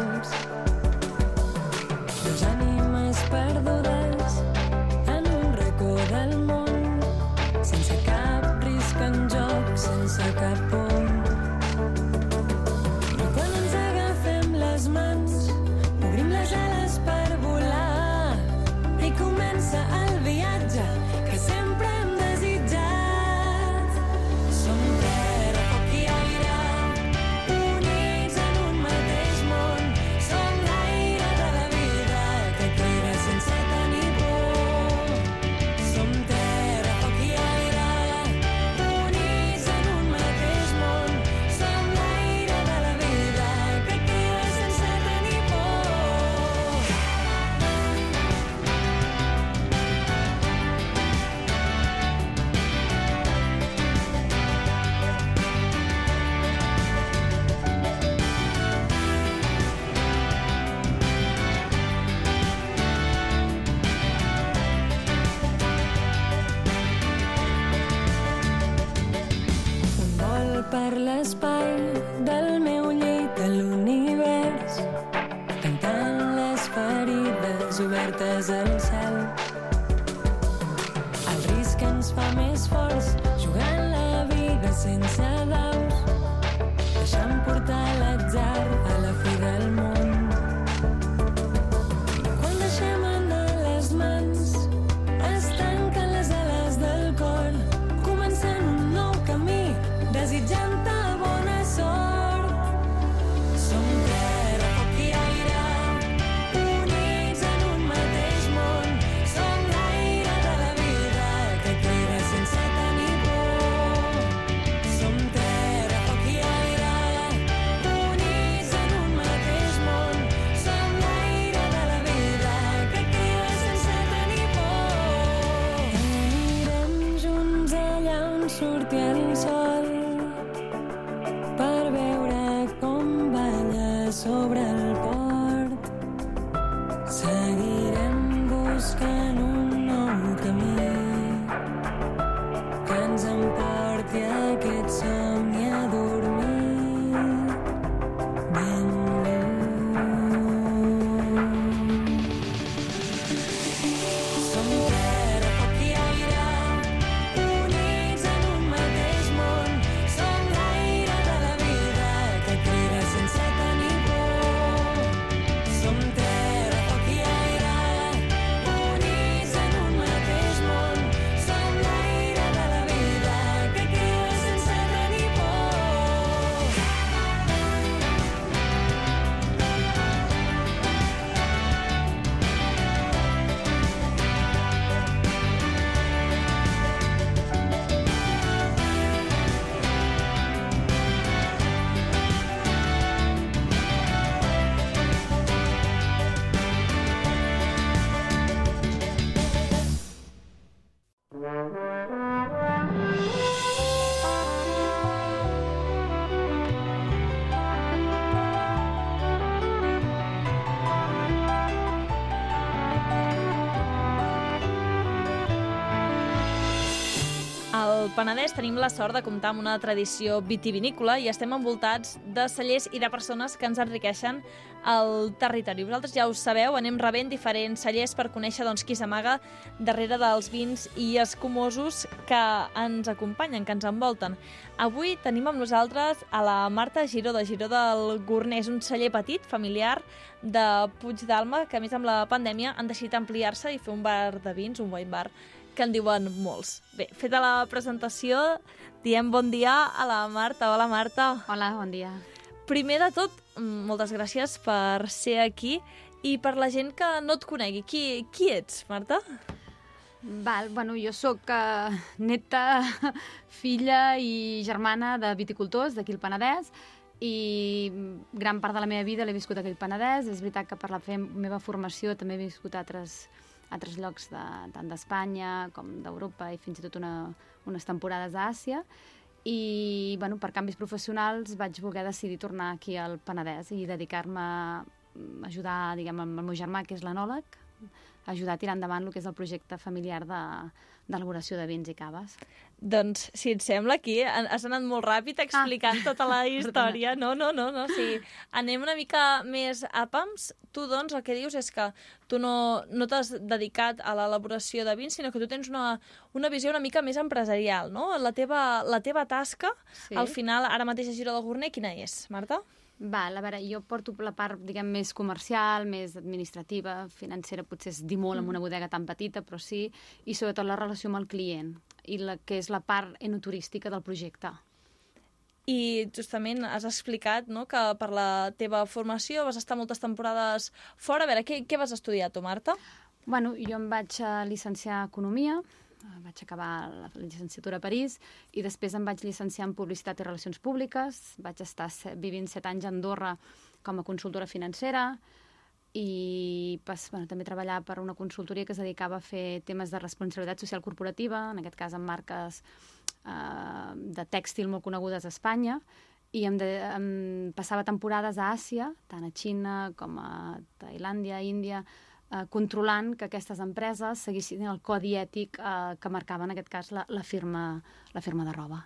L'espai del meu llit de l'univers, tancant les ferides obertes al cel. El risc ens fa més forts, jugant la vida sense daus, deixant portar Penedès tenim la sort de comptar amb una tradició vitivinícola i estem envoltats de cellers i de persones que ens enriqueixen el territori. Vosaltres ja ho sabeu, anem rebent diferents cellers per conèixer doncs, qui s'amaga darrere dels vins i escumosos que ens acompanyen, que ens envolten. Avui tenim amb nosaltres a la Marta Giró, de Giró del Gornès, un celler petit, familiar, de Puig d'Alma, que a més amb la pandèmia han decidit ampliar-se i fer un bar de vins, un wine bar, que en diuen molts. Bé, feta la presentació, diem bon dia a la Marta. Hola, Marta. Hola, bon dia. Primer de tot, moltes gràcies per ser aquí i per la gent que no et conegui. Qui, qui ets, Marta? Val, bueno, jo sóc uh, neta, [laughs] filla i germana de viticultors d'aquí al Penedès i gran part de la meva vida l'he viscut aquí al Penedès. És veritat que per la meva formació també he viscut a altres, altres llocs de, tant d'Espanya com d'Europa i fins i tot una, unes temporades a Àsia. I bueno, per canvis professionals vaig voler decidir tornar aquí al Penedès i dedicar-me a ajudar diguem, el meu germà, que és l'anòleg, ajudar a tirar endavant el que és el projecte familiar de d'elaboració de vins i caves. Doncs, si et sembla, aquí has anat molt ràpid explicant ah. tota la [laughs] història. No, no, no, no, sí. Anem una mica més a pams. Tu, doncs, el que dius és que tu no, no t'has dedicat a l'elaboració de vins, sinó que tu tens una, una visió una mica més empresarial, no? La teva, la teva tasca, sí. al final, ara mateix a Giró del Gorner, quina és, Marta? Val, a veure, jo porto la part, diguem, més comercial, més administrativa, financera, potser és dir molt mm. amb una bodega tan petita, però sí, i sobretot la relació amb el client, i la que és la part enoturística del projecte. I justament has explicat no, que per la teva formació vas estar moltes temporades fora. A veure, què, què vas estudiar tu, Marta? Bueno, jo em vaig eh, llicenciar Economia, vaig acabar la llicenciatura a París i després em vaig llicenciar en Publicitat i Relacions Públiques. Vaig estar vivint set anys a Andorra com a consultora financera i pas, bueno, també treballar per una consultoria que es dedicava a fer temes de responsabilitat social corporativa, en aquest cas amb marques eh, de tèxtil molt conegudes a Espanya, i em, de, em passava temporades a Àsia, tant a Xina com a Tailàndia, Índia, eh, controlant que aquestes empreses seguissin el codi ètic eh, que marcava en aquest cas la, la, firma, la firma de roba.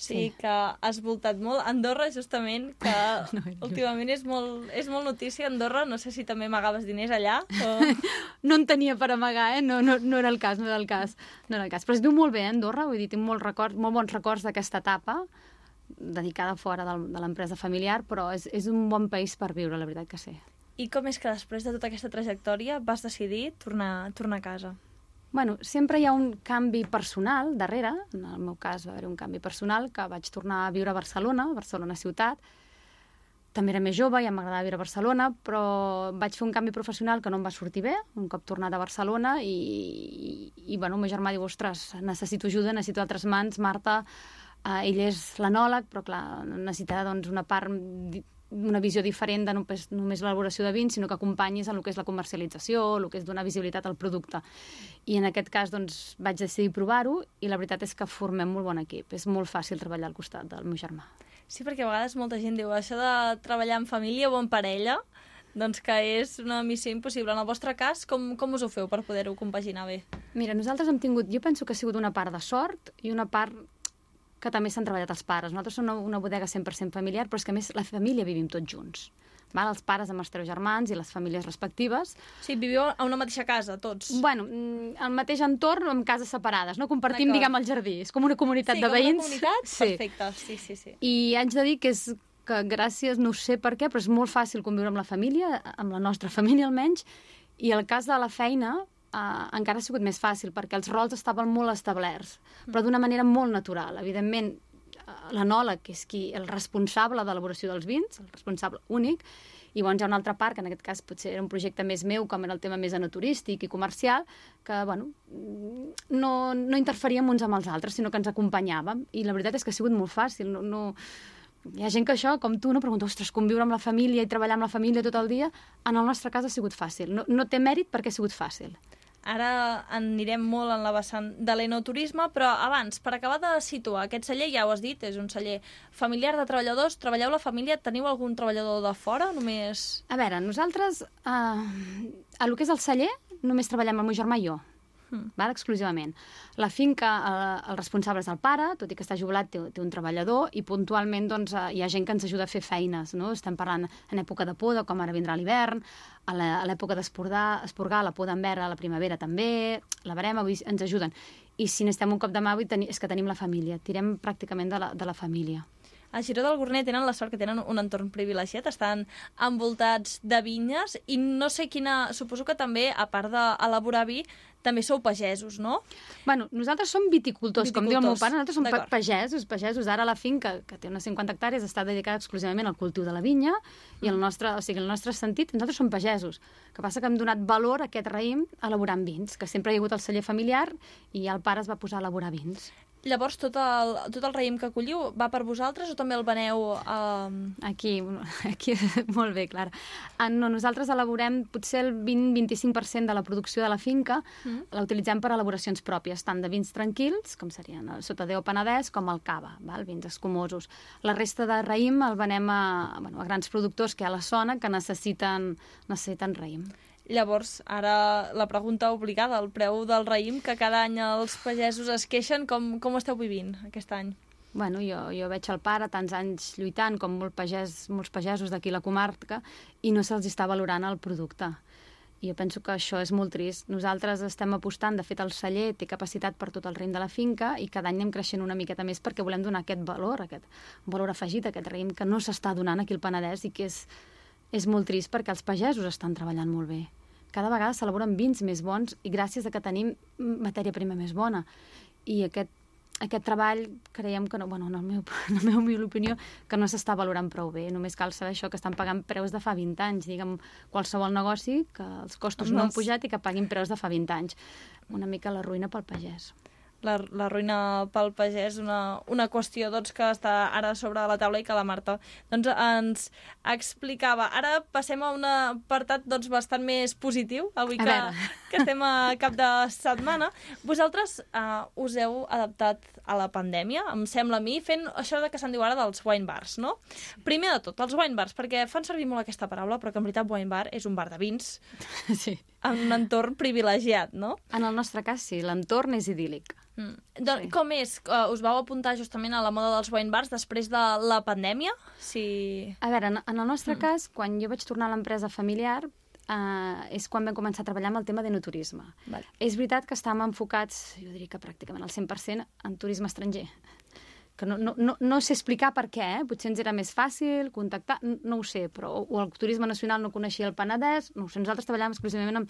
Sí, sí, que has voltat molt. Andorra, justament, [laughs] que no, últimament és molt, és molt notícia. Andorra, no sé si també amagaves diners allà. O... [laughs] no en tenia per amagar, eh? No, no, no era el cas, no era el cas. No era el cas. Però es viu molt bé, eh, Andorra. Vull dir, tinc molt, record, molt bons records d'aquesta etapa dedicada fora del, de l'empresa familiar, però és, és un bon país per viure, la veritat que sí. I com és que després de tota aquesta trajectòria vas decidir tornar, tornar a casa? Bueno, sempre hi ha un canvi personal darrere. En el meu cas va haver un canvi personal que vaig tornar a viure a Barcelona, Barcelona ciutat. També era més jove, ja m'agradava viure a Barcelona, però vaig fer un canvi professional que no em va sortir bé, un cop tornat a Barcelona, i, i, i bueno, el meu germà diu, ostres, necessito ajuda, necessito altres mans, Marta, eh, ell és l'anòleg, però clar, necessitarà doncs, una part una visió diferent de només, només l'elaboració de vins, sinó que acompanyis en el que és la comercialització, el que és donar visibilitat al producte. I en aquest cas doncs, vaig decidir provar-ho i la veritat és que formem molt bon equip. És molt fàcil treballar al costat del meu germà. Sí, perquè a vegades molta gent diu això de treballar en família o en parella, doncs que és una missió impossible. En el vostre cas, com, com us ho feu per poder-ho compaginar bé? Mira, nosaltres hem tingut, jo penso que ha sigut una part de sort i una part que també s'han treballat els pares. Nosaltres som una, una bodega 100% familiar, però és que a més la família vivim tots junts. Val? Els pares amb els teus germans i les famílies respectives. Sí, viviu a una mateixa casa, tots. Bueno, mm, al mateix entorn, amb cases separades. No compartim, diguem, el jardí. És com una comunitat sí, de veïns. Sí, com una comunitat? Sí. Perfecte, sí, sí, sí. I haig de dir que és que gràcies, no sé per què, però és molt fàcil conviure amb la família, amb la nostra família almenys, i el cas de la feina, uh, encara ha sigut més fàcil, perquè els rols estaven molt establerts, però d'una manera molt natural. Evidentment, l'anòleg, que és qui, el responsable d'elaboració dels vins, el responsable únic, i llavors hi ha una altra part, que en aquest cas potser era un projecte més meu, com era el tema més enoturístic i comercial, que, bueno, no, no interferíem uns amb els altres, sinó que ens acompanyàvem. I la veritat és que ha sigut molt fàcil. No, no... Hi ha gent que això, com tu, no pregunta, ostres, conviure amb la família i treballar amb la família tot el dia, en el nostre cas ha sigut fàcil. No, no té mèrit perquè ha sigut fàcil. Ara anirem molt en la vessant de l'enoturisme, però abans, per acabar de situar, aquest celler, ja ho has dit, és un celler familiar de treballadors. Treballeu la família? Teniu algun treballador de fora? Només... A veure, nosaltres, eh, a el que és el celler, només treballem el meu germà i jo. Mm. val? exclusivament. La finca, eh, el responsable és el pare, tot i que està jubilat, té, té un treballador, i puntualment doncs, eh, hi ha gent que ens ajuda a fer feines. No? Estem parlant en època de poda, com ara vindrà l'hivern, a l'època d'esporgar, esporgar, la poda en a la primavera també, la verema, dir, ens ajuden. I si necessitem un cop de mà, és que tenim la família, tirem pràcticament de la, de la família. A Giró del Gorner tenen la sort que tenen un entorn privilegiat, estan envoltats de vinyes i no sé quina... Suposo que també, a part d'elaborar vi, també sou pagesos, no? Bueno, nosaltres som viticultors, com diu el meu Viticultors, pare, nosaltres som pagesos, pagesos. Ara la finca, que té unes 50 hectàrees, està dedicada exclusivament al cultiu de la vinya i Mm. el nostre, o sigui, el nostre sentit, nosaltres som pagesos. El que passa que hem donat valor a aquest raïm elaborant vins, que sempre hi ha hagut el celler familiar i el pare es va posar a elaborar vins. Llavors, tot el, tot el raïm que colliu va per vosaltres o també el veneu a... Aquí, [laughs] aquí molt bé, Clara. Ah, no, nosaltres elaborem potser el 20-25% de la producció de la finca, mm. la utilitzem per elaboracions pròpies, tant de vins tranquils, com serien el Sotadeu Penedès, com el Cava, val? vins escumosos. La resta de raïm el venem a, bueno, a grans productors que hi ha a la zona que necessiten, necessiten raïm. Llavors, ara la pregunta obligada, el preu del raïm, que cada any els pagesos es queixen, com, com esteu vivint aquest any? Bueno, jo, jo veig el pare tants anys lluitant, com molt pagès, molts pagesos d'aquí la comarca, i no se'ls està valorant el producte. I jo penso que això és molt trist. Nosaltres estem apostant, de fet el celler té capacitat per tot el raïm de la finca i cada any anem creixent una miqueta més perquè volem donar aquest valor, aquest valor afegit, aquest raïm que no s'està donant aquí al Penedès i que és, és molt trist perquè els pagesos estan treballant molt bé. Cada vegada s'elaboren vins més bons i gràcies a que tenim matèria prima més bona. I aquest aquest treball creiem que no, bueno, en, el meu, [laughs] en la meva humil opinió, que no s'està valorant prou bé. Només cal saber això, que estan pagant preus de fa 20 anys. Diguem, qualsevol negoci, que els costos no han Els- pujat i que paguin preus de fa 20 anys. Una mica la ruïna pel pagès. La, la ruïna pel pagès, una, una qüestió doncs, que està ara sobre la taula i que la Marta doncs, ens explicava. Ara passem a un apartat doncs, bastant més positiu, avui que, que estem a cap de setmana. Vosaltres uh, us heu adaptat a la pandèmia, em sembla a mi, fent això de que se'n diu ara dels wine bars, no? Primer de tot, els wine bars, perquè fan servir molt aquesta paraula, però que en veritat wine bar és un bar de vins [laughs] Sí. En un entorn privilegiat, no? En el nostre cas, sí, l'entorn és idíl·lic. Mm. Doncs, Sí. Com és? Uh, us vau apuntar justament a la moda dels wine bars després de la pandèmia? Si... A veure, en, en el nostre mm. cas, quan jo vaig tornar a l'empresa familiar, eh, és quan vam començar a treballar amb el tema de turisme. Vale. És veritat que estàvem enfocats, jo diria que pràcticament al 100%, en turisme estranger. Que no, no, no, no sé explicar per què, eh? potser ens era més fàcil contactar, no ho sé, però o el turisme nacional no coneixia el Penedès, no ho sé, nosaltres treballàvem exclusivament en,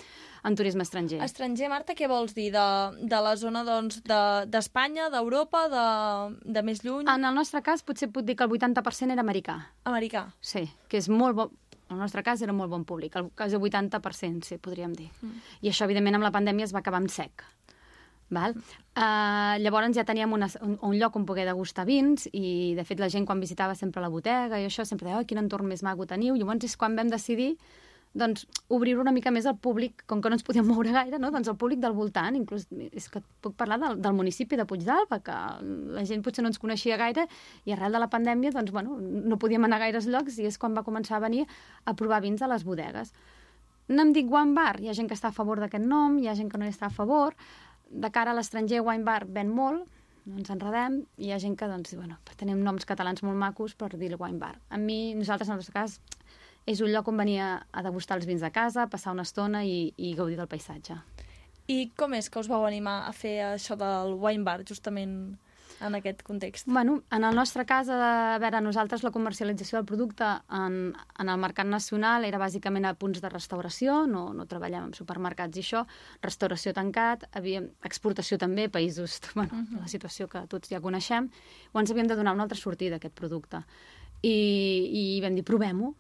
en turisme estranger. Estranger, Marta, què vols dir? De, de la zona doncs, de- d'Espanya, de, d'Europa, de, de més lluny? En el nostre cas, potser puc dir que el 80% era americà. Americà. Sí, que és molt bon... En el nostre cas era molt bon públic, el cas del 80%, sí, podríem dir. Mm. I això, evidentment, amb la pandèmia es va acabar en sec. Val? Uh, llavors ja teníem una, un, un lloc on poder degustar vins i, de fet, la gent quan visitava sempre la botega i això sempre deia, oh, quin entorn més maco teniu. Llavors és quan vam decidir doncs, obrir una mica més al públic, com que no ens podíem [laughs] moure gaire, no? doncs el públic del voltant, inclús és que puc parlar del, del municipi de Puigdàlber, que la gent potser no ens coneixia gaire i arrel de la pandèmia doncs, bueno, no podíem anar a gaires llocs i és quan va començar a venir a provar vins a les bodegues. No em dic Wine Bar, hi ha gent que està a favor d'aquest nom, hi ha gent que no hi està a favor, de cara a l'estranger Wine Bar ven molt, ens enredem, i hi ha gent que, doncs, bueno, tenim noms catalans molt macos per dir Wine Bar. A mi, nosaltres, en el nostre cas, és un lloc on venir a, a degustar els vins de casa, passar una estona i, i gaudir del paisatge. I com és que us vau animar a fer això del wine bar, justament en aquest context? Bueno, en el nostre cas, a veure, nosaltres la comercialització del producte en, en el mercat nacional era bàsicament a punts de restauració, no, no treballem en supermercats i això, restauració tancat, havíem, exportació també, països, [laughs] bueno, uh -huh. la situació que tots ja coneixem, llavors havíem de donar una altra sortida a aquest producte. I, i vam dir, provem-ho,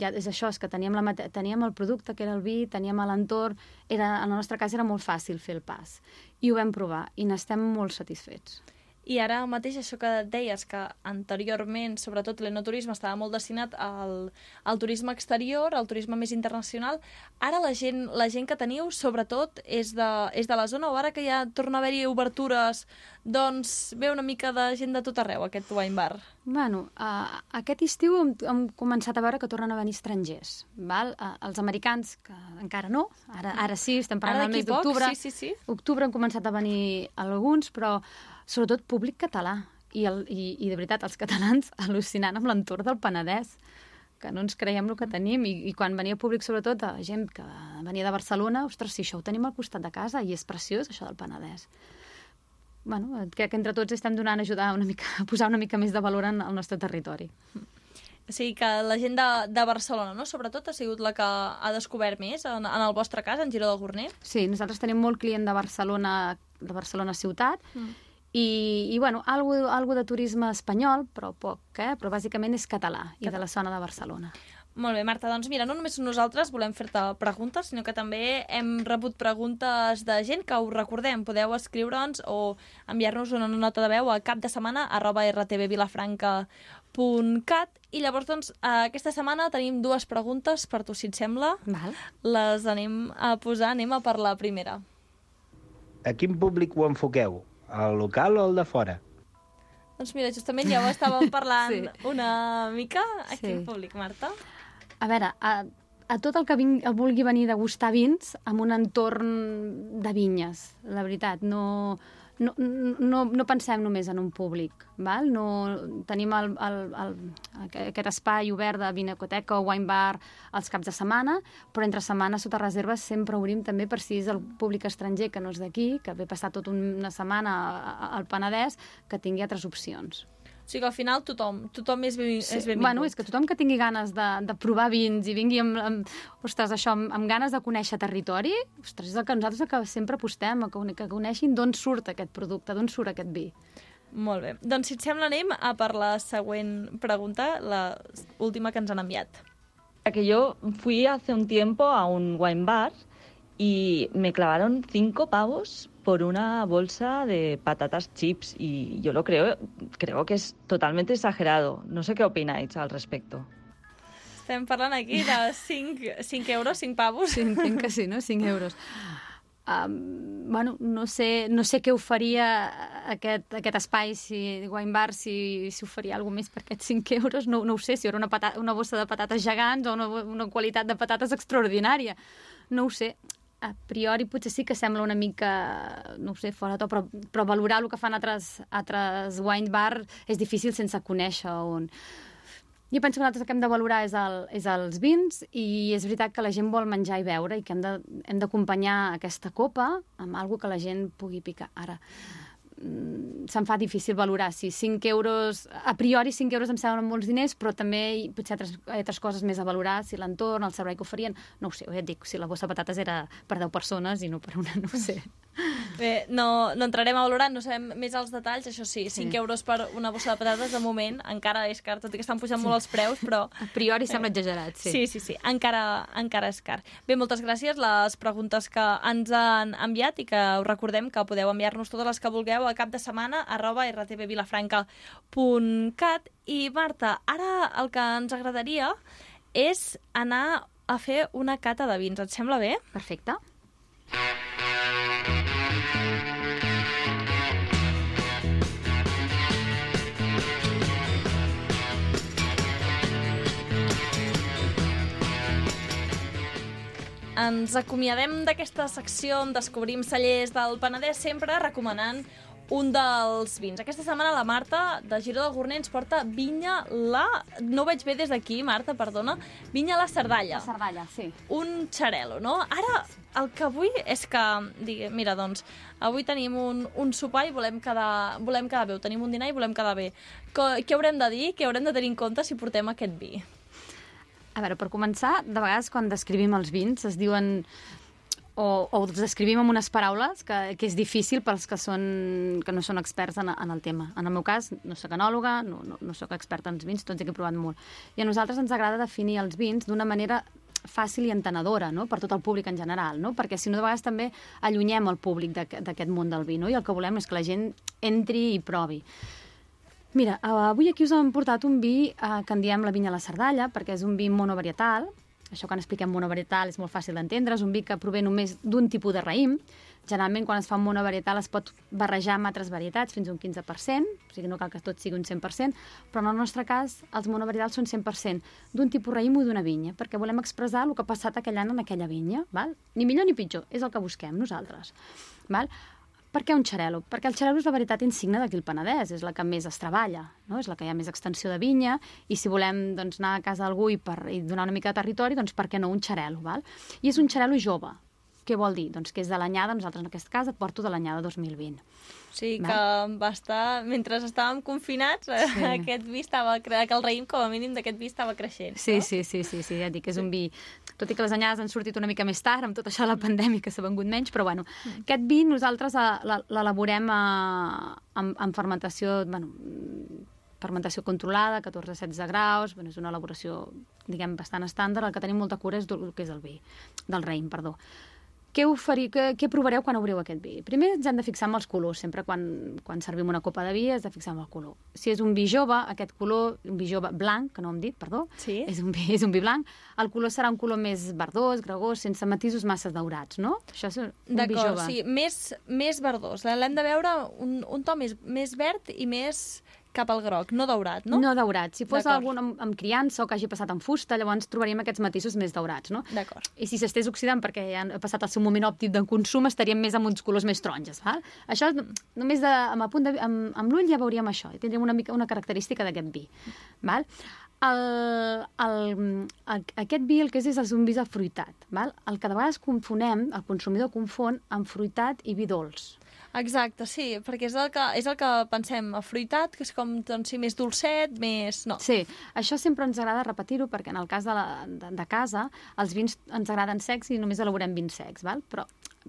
ja és això, és que teníem, la, teníem el producte, que era el vi, teníem l'entorn, era, en el nostre cas era molt fàcil fer el pas. I ho vam provar i n'estem molt satisfets. I ara mateix això que deies, que anteriorment, sobretot l'enoturisme, estava molt destinat al, al turisme exterior, al turisme més internacional, ara la gent, la gent que teniu, sobretot, és de, és de la zona, o ara que ja torna a haver-hi obertures, doncs ve una mica de gent de tot arreu, aquest wine bar. Bueno, uh, aquest estiu hem, hem començat a veure que tornen a venir estrangers. Val? Uh, els americans, que encara no, ara, ara sí, estem parlant del mes d'octubre. sí, sí, sí. Octubre han començat a venir alguns, però sobretot públic català. I, el, i, I de veritat, els catalans [laughs] al·lucinant amb l'entorn del Penedès que no ens creiem el que tenim i, i quan venia públic sobretot de gent que venia de Barcelona, ostres, si això ho tenim al costat de casa i és preciós això del Penedès bueno, crec que entre tots estem donant a ajudar una mica, a posar una mica més de valor en el nostre territori. O sigui que la gent de, de Barcelona, no? sobretot, ha sigut la que ha descobert més, en, en el vostre cas, en Giró del Gorner. Sí, nosaltres tenim molt client de Barcelona, de Barcelona ciutat, mm. I, i bueno, algo, algo de turisme espanyol, però poc, eh? però bàsicament és català i de la zona de Barcelona. Molt bé, Marta, doncs mira, no només nosaltres volem fer-te preguntes, sinó que també hem rebut preguntes de gent que us recordem. Podeu escriure'ns o enviar-nos una nota de veu a cap de setmana arroba rtvvilafranca.cat i llavors, doncs, eh, aquesta setmana tenim dues preguntes per tu, si et sembla. Val. Les anem a posar, anem a per la primera. A quin públic ho enfoqueu? Al local o al de fora? Doncs mira, justament ja ho estàvem [laughs] parlant Sí. una mica. A Sí. quin públic, Marta? A veure, a, a tot el que ving, vulgui venir a degustar vins amb un entorn de vinyes, la veritat. No, no, no, no pensem només en un públic. Val? No, tenim el, el, el, aquest espai obert de vinacoteca o wine bar els caps de setmana, però entre setmana sota reserves sempre obrim també per si és el públic estranger que no és d'aquí, que ve passar tota una setmana al Penedès, que tingui altres opcions. O sigui que al final tothom, tothom és, ben, és benvingut. Bueno, és que tothom que tingui ganes de, de provar vins i vingui amb, amb, ostres, això, amb, amb ganes de conèixer territori, ostres, és el que nosaltres el que sempre apostem, que, que coneixin d'on surt aquest producte, d'on surt aquest vi. Molt bé. Doncs, si et sembla, anem a per la següent pregunta, la última que ens han enviat. que yo fui hace un tiempo a un wine bar y me clavaron cinco pavos por una bolsa de patatas chips y yo lo creo, creo que es totalmente exagerado. No sé qué opináis al respecto. Estem parlant aquí de 5, 5 euros, 5 pavos. Sí, entenc que sí, no? 5 euros. Um, bueno, no sé, no sé què oferia aquest, aquest espai, si wine bar, si, si oferia alguna més per aquests 5 euros, no, no ho sé, si era una, patata, una bossa de patates gegants o una, una qualitat de patates extraordinària. No ho sé. A priori potser sí que sembla una mica, no sé, fora to, però, però valorar el que fan altres, altres wine bar és difícil sense conèixer on... Jo penso que nosaltres el que hem de valorar és, el, és els vins i és veritat que la gent vol menjar i beure i que hem d'acompanyar aquesta copa amb algo que la gent pugui picar. Ara, mm, se'm fa difícil valorar si 5 euros... A priori 5 euros em semblen molts diners, però també hi, potser altres, altres coses més a valorar, si l'entorn, el servei que oferien... No ho sé, ja et dic, si la bossa de patates era per 10 persones i no per una, no ho sé. Bé, no, no entrarem a valorar, no sabem més els detalls, això sí, 5 Sí. euros per una bossa de patates, de moment, encara és car, tot i que estan pujant molt els preus, però... A priori sembla exagerat, sí. Sí, sí, sí, encara, encara és car. Bé, moltes gràcies, les preguntes que ens han enviat i que us recordem que podeu enviar-nos totes les que vulgueu a cap de setmana arroba rtvvilafranca.cat i Marta, ara el que ens agradaria és anar a fer una cata de vins, et sembla bé? Perfecte. Ens acomiadem d'aquesta secció on descobrim cellers del Penedès sempre recomanant un dels vins. Aquesta setmana la Marta de Giró del Gorner ens porta Vinya la... No veig bé des d'aquí, Marta, perdona. Vinya la Cerdalla. La Cerdalla, sí. Un xarelo, no? Ara, el que vull és que... Digui, mira, doncs, avui tenim un, un sopar i volem quedar, volem quedar bé. O tenim un dinar i volem quedar bé. Co què haurem de dir? Què haurem de tenir en compte si portem aquest vi? A veure, per començar, de vegades quan descrivim els vins es diuen o, o els descrivim amb unes paraules que, que és difícil pels que, són, que no són experts en, en el tema. En el meu cas, no soc enòloga, no, no, no sóc experta en els vins, tots he provat molt. I a nosaltres ens agrada definir els vins d'una manera fàcil i entenedora no? per tot el públic en general, no? perquè si no de vegades també allunyem el públic d'aqu- d'aquest món del vi no? i el que volem és que la gent entri i provi. Mira, eh, avui aquí us hem portat un vi eh, que en diem la vinya a la Cerdalla, perquè és un vi monovarietal. Això quan expliquem monovarietal és molt fàcil d'entendre, és un vi que prové només d'un tipus de raïm. Generalment, quan es fa un monovarietal es pot barrejar amb altres varietats fins a un 15%, o sigui, no cal que tot sigui un 100%, però en el nostre cas els monovarietals són 100% d'un tipus raïm o d'una vinya, perquè volem expressar el que ha passat aquell any en aquella vinya, val? ni millor ni pitjor, és el que busquem nosaltres. Val? Per què un xarel·lo? Perquè el xarel·lo és la varietat insigna d'aquí el Penedès, és la que més es treballa, no? és la que hi ha més extensió de vinya, i si volem doncs, anar a casa d'algú i, per, i donar una mica de territori, doncs per què no un xarel·lo? Val? I és un xarel·lo jove. Què vol dir? Doncs que és de l'anyada, nosaltres en aquest cas et porto de l'anyada 2020. O sigui que va estar, mentre estàvem confinats, sí. [laughs] aquest vi estava, que el raïm com a mínim d'aquest vi estava creixent. Sí, no? sí, sí, sí, sí, ja et dic que és un vi... Tot i que les anyades han sortit una mica més tard, amb tot això de la pandèmia que s'ha vengut menys, però bueno, aquest vi nosaltres eh, l'e- l'elaborem eh, amb, amb fermentació, bueno, mm, fermentació controlada, 14-16 graus, bueno, és una elaboració, diguem, bastant estàndard, el que tenim molta cura és del que és el vi, del raïm, perdó. Què, oferi, què, què provareu quan obriu aquest vi? Primer ens hem de fixar amb els colors. Sempre quan, quan servim una copa de vi has de fixar amb el color. Si és un vi jove, aquest color, un vi jove blanc, que no hem dit, perdó, Sí. és, un vi, és un vi blanc, el color serà un color més verdós, gregós, sense matisos massa daurats, no? Això és un vi D'acord, jove. sí, més, més verdós. L'hem de veure un, un to més, més verd i més cap al groc, no daurat, no? No daurat. Si fos algun amb, amb criança o que hagi passat amb fusta, llavors trobaríem aquests matisos més daurats, no? D'acord. I si s'estés oxidant perquè ja ha passat el seu moment òptim de consum, estaríem més amb uns colors més taronges, val? Això, només de, amb, el punt de, amb, amb l'ull ja veuríem això, i tindríem una, mica, una característica d'aquest vi, val? El, el, el, aquest vi el que és és un vi afruitat, val? El que de vegades confonem, el consumidor confon amb fruitat i vi dolç. Exacte, sí, perquè és el que, és el que pensem, afruitat, que és com, doncs, sí, més dolcet, més... No. Sí, això sempre ens agrada repetir-ho perquè en el cas de, la, de, de casa els vins ens agraden secs i només elaborem vins secs, val? però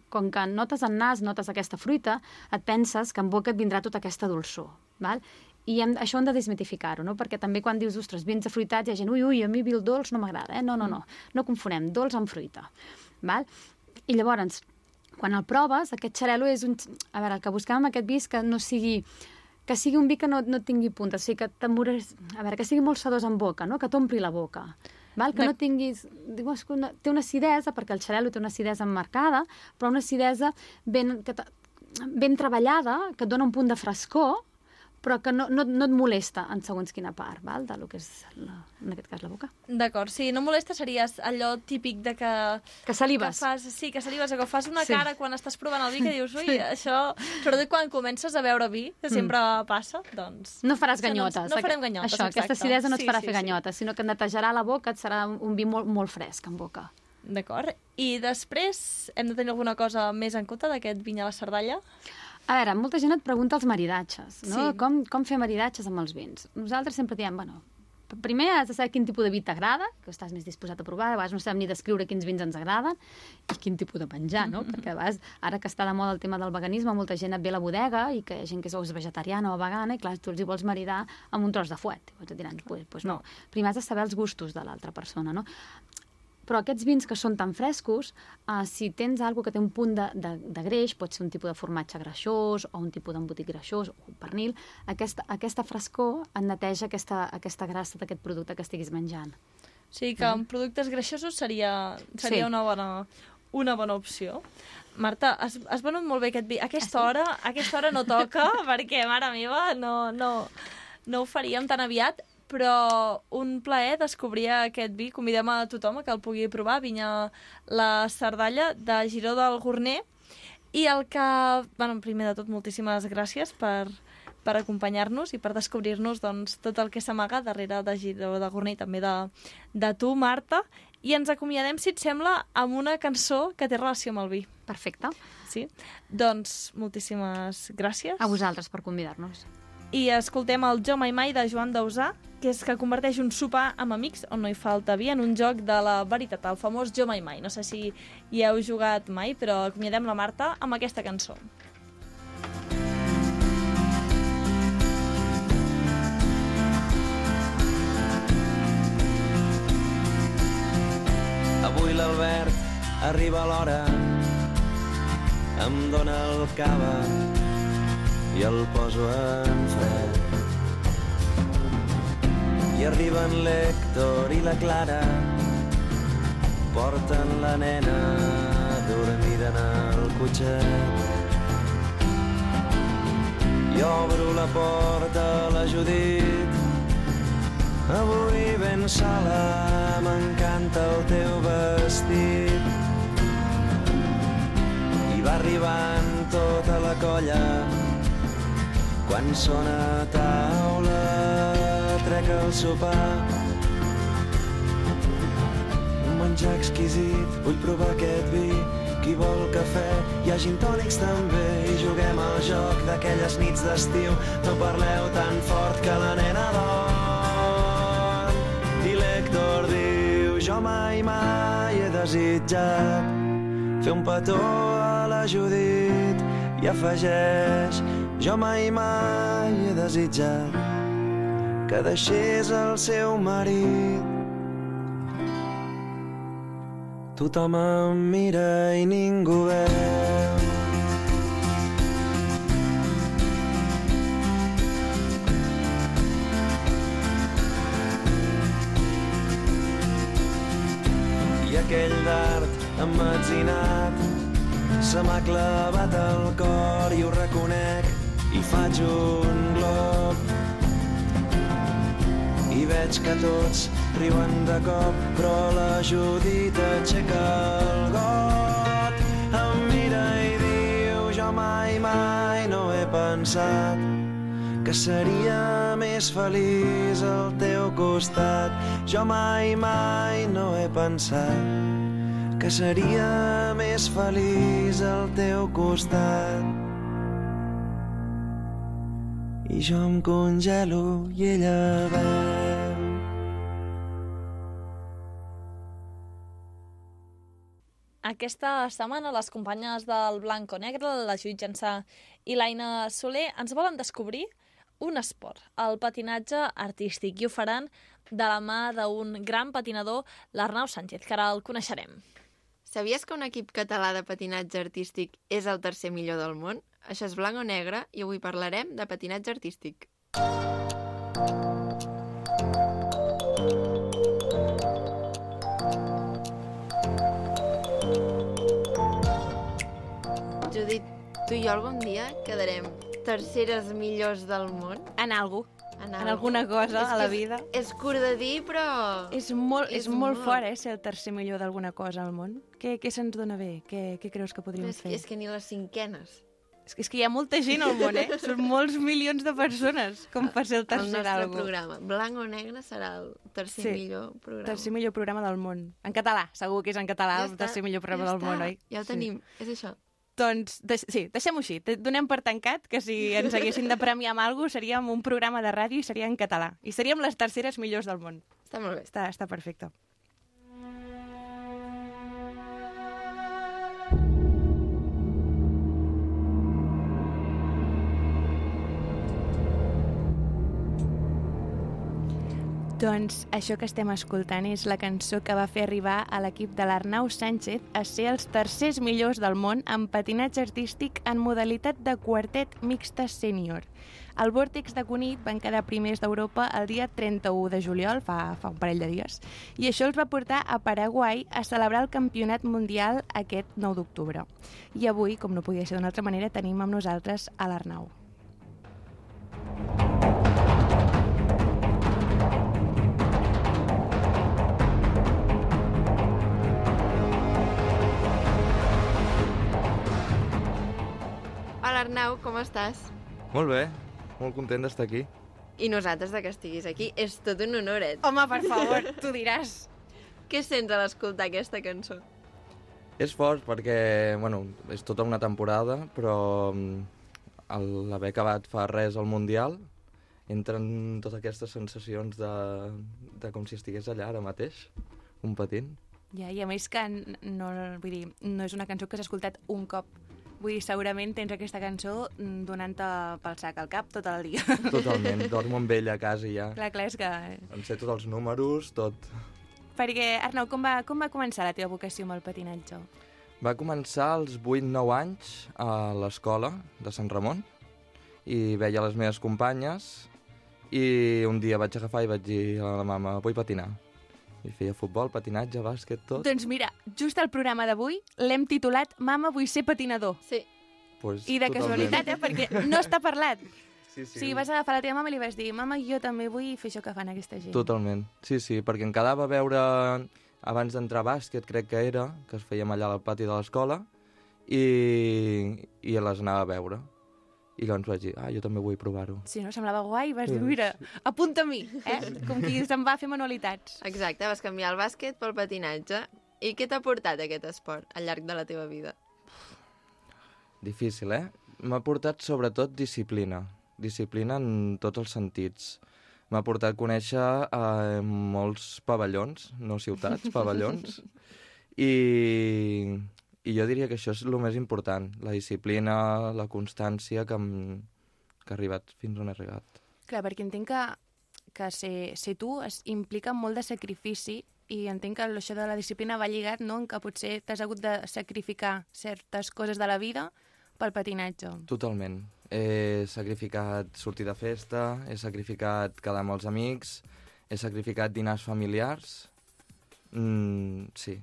com que notes en nas, notes aquesta fruita, et penses que en boca et vindrà tota aquesta dolçor. Val? I hem, això hem de desmitificar-ho, no? perquè també quan dius, ostres, vins afruitats, hi ha gent, ui, ui, a mi vi el dolç no m'agrada, eh? No, no, no, no confonem dolç amb fruita. Val? I llavors, quan el proves, aquest xarel·lo és un... A veure, el que busquem amb aquest vi és que no sigui que sigui un vi que no, no tingui punta, o sigui, que t'amores... A veure, que sigui molt sedós en boca, no? que t'ompli la boca. Val? Que no tinguis... Diu, és que una, té una acidesa, perquè el xarel·lo té una acidesa emmarcada, però una acidesa ben, que ben treballada, que et dona un punt de frescor, però que no, no, no et molesta en segons quina part, val? de lo que és, la, en aquest cas, la boca. D'acord, sí, no molesta seria allò típic de que... Que salives. Que fas, sí, que salives, que fas una Sí. cara quan estàs provant el vi que dius, ui, això... Sobretot quan comences a beure vi, que sempre passa, doncs... No faràs Això no ganyotes. no farem ganyotes, Això, aquesta exacte. acidesa no et Sí, farà sí, fer sí. ganyotes, sinó que et netejarà la boca, et serà un, vi molt, molt fresc en boca. D'acord. I després hem de tenir alguna cosa més en compte d'aquest vinya a la Cerdalla? A veure, molta gent et pregunta els maridatges, no? Sí. Com, com fer maridatges amb els vins? Nosaltres sempre diem, bueno, primer has de saber quin tipus de vi t'agrada, que estàs més disposat a provar, de vegades no sabem ni descriure quins vins ens agraden, i quin tipus de menjar, no? Perquè a vegades, ara que està de moda el tema del veganisme, molta gent et ve a la bodega i que hi ha gent que és vegetariana o vegana, i clar, tu els hi vols maridar amb un tros de fuet. I et diran, pues, pues no. Primer has de saber els gustos de l'altra persona, no? Però aquests vins que són tan frescos, eh, si tens algo que té un punt de, de, de greix, pot ser un tipus de formatge greixós o un tipus d'embotit greixós o un pernil, aquesta, aquesta frescor et neteja aquesta, aquesta grassa d'aquest producte que estiguis menjant. O sigui que amb productes greixosos seria, seria Sí. una, bona, una bona opció. Marta, has, has venut molt bé aquest vi. Aquesta hora, a aquesta hora no toca, [laughs] perquè, mare meva, no, no, no ho faríem tan aviat, però un plaer descobrir aquest vi. Convidem a tothom a que el pugui provar. Vinya la Cerdalla de Giró del Gorner. I el que... Bueno, primer de tot, moltíssimes gràcies per, per acompanyar-nos i per descobrir-nos doncs, tot el que s'amaga darrere de Giró de Gorner i també de, de tu, Marta. I ens acomiadem, si et sembla, amb una cançó que té relació amb el vi. Perfecte. Sí? Doncs moltíssimes gràcies. A vosaltres per convidar-nos. I escoltem el Jo Mai Mai de Joan Dausà, que és que converteix un sopar amb amics on no hi falta vi en un joc de la veritat, el famós Jo Mai Mai. No sé si hi heu jugat mai, però acomiadem la Marta amb aquesta cançó. verd, arriba l'hora, em dóna el cava i el poso en fred. I arriben l'Hèctor i la Clara, porten la nena dormida en el cotxet. I obro la porta a la Judit, avui ben sola, m'encanta el teu vestit. I va arribant tota la colla, quan sona taula, trec el sopar. Un menjar exquisit, vull provar aquest vi. Qui vol cafè, hi ha gin tònics també i juguem al joc d'aquelles nits d'estiu. No parleu tan fort que la nena dorm. I l'Hèctor diu, jo mai, mai he desitjat fer un petó a la Judit i afegeix, jo mai, mai he desitjat que deixés el seu marit. Tothom em mira i ningú veu. I aquell dard emmetzinat se m'ha clavat al cor i ho reconec i faig un glob i veig que tots riuen de cop, però la Judit aixeca el got. Em mira i diu, jo mai, mai no he pensat que seria més feliç al teu costat. Jo mai, mai no he pensat que seria més feliç al teu costat. I jo em congelo i ella veu. Aquesta setmana les companyes del Blanco Negre, la Judit Jansà i l'Aina Soler, ens volen descobrir un esport, el patinatge artístic, i ho faran de la mà d'un gran patinador, l'Arnau Sánchez, que ara el coneixerem. Sabies que un equip català de patinatge artístic és el tercer millor del món? Això és blanc o negre i avui parlarem de patinatge artístic. Judit, tu i jo algun dia quedarem terceres millors del món? En algú. En, En alguna cosa És a la que és- vida. És curt de dir, però... És molt, és És molt molt. fort, eh, ser el tercer millor d'alguna cosa al món. Què, què se'ns dona bé? Què, què creus que podríem és, fer? és que ni les cinquenes. És que, és que hi ha molta gent al món, eh? [laughs] Són molts milions de persones, com per ser el El tercer nostre d'algú. programa. Blanc o negre serà el tercer Sí. millor programa. Tercer millor programa del món. En català, segur que és en català Ja el està, tercer millor programa ja del món, està, oi? Ja ho Sí. tenim, és això. Doncs, deix sí, deixem-ho així. Te- Donem per tancat que si ens haguessin de premiar amb alguna cosa seríem un programa de ràdio i seria en català. I seríem les terceres millors del món. Està molt bé. Està, està perfecte. Doncs això que estem escoltant és la cançó que va fer arribar a l'equip de l'Arnau Sánchez a ser els tercers millors del món en patinatge artístic en modalitat de quartet mixta sènior. El Vòrtex de Cunit van quedar primers d'Europa el dia 31 de juliol, fa, fa un parell de dies, i això els va portar a Paraguai a celebrar el campionat mundial aquest 9 d'octubre. I avui, com no podia ser d'una altra manera, tenim amb nosaltres a l'Arnau. Hola Arnau, com estàs? Molt bé, molt content d'estar aquí. I nosaltres de que estiguis aquí. És tot un honor, eh? Home, per favor, tu diràs. Què sents a l'escoltar aquesta cançó? És fort perquè, bueno, és tota una temporada, però mm, al haver acabat fa res al Mundial, entren totes aquestes sensacions de, de com si estigués allà ara mateix, competint. Ja, i a més que no, vull dir, no és una cançó que s'ha escoltat un cop. Vull dir, segurament tens aquesta cançó mm, donant-te pel sac al cap tot el dia. [laughs] Totalment, dormo amb ella a casa ja. clar, clar, és que... Em sé tots els números, tot. Perquè, Arnau, com va, com va començar la teva vocació amb el patinatge? Va començar als 8-9 anys a l'escola de Sant Ramon i veia les meves companyes i un dia vaig agafar i vaig dir a la mama, vull patinar. I feia futbol, patinatge, bàsquet, tot. Doncs mira, just el programa d'avui l'hem titulat Mama, vull ser patinador. Sí. Pues, I de totalment. casualitat, eh? Perquè no està parlat. [laughs] Sí, sí. O sigui, vas agafar la teva mama i li vas dir mama, jo també vull fer això que fan aquesta gent. Totalment, sí, sí, perquè em quedava a veure abans d'entrar a bàsquet, crec que era, que es fèiem allà al pati de l'escola, i, i les anava a veure. I llavors vaig dir, ah, jo també vull provar-ho. Sí, no? Semblava guai vas dir, Sí. mira, apunta a mi, eh? Com qui se'n va a fer manualitats. Exacte, vas canviar el bàsquet pel patinatge. I què t'ha portat aquest esport al llarg de la teva vida? Difícil, eh? M'ha portat sobretot disciplina. Disciplina en tots els sentits. M'ha portat conèixer eh, molts pavellons, no ciutats, [laughs] pavellons. I, I jo diria que això és el més important, la disciplina, la constància que, em, que ha arribat fins on he arribat. Clar, perquè entenc que, que ser, ser tu es implica molt de sacrifici i entenc que això de la disciplina va lligat, no?, en que potser t'has hagut de sacrificar certes coses de la vida pel patinatge. Totalment. He sacrificat sortir de festa, he sacrificat quedar amb els amics, he sacrificat dinars familiars. Mm, sí,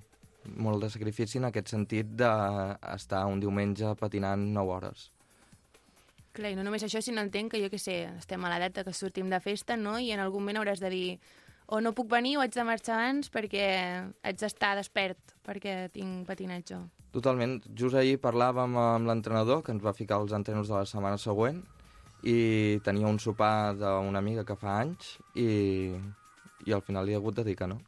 molt de sacrifici en aquest sentit d'estar un diumenge patinant 9 hores. Clar, i no només això, sinó entenc que, jo què sé, estem a l'edat que sortim de festa, no?, i en algun moment hauràs de dir o no puc venir o haig de marxar abans perquè haig d'estar despert perquè tinc patinatge. Totalment. Just ahir parlàvem amb l'entrenador, que ens va ficar els entrenos de la setmana següent, i tenia un sopar d'una amiga que fa anys, i, i al final li he hagut de dir que no.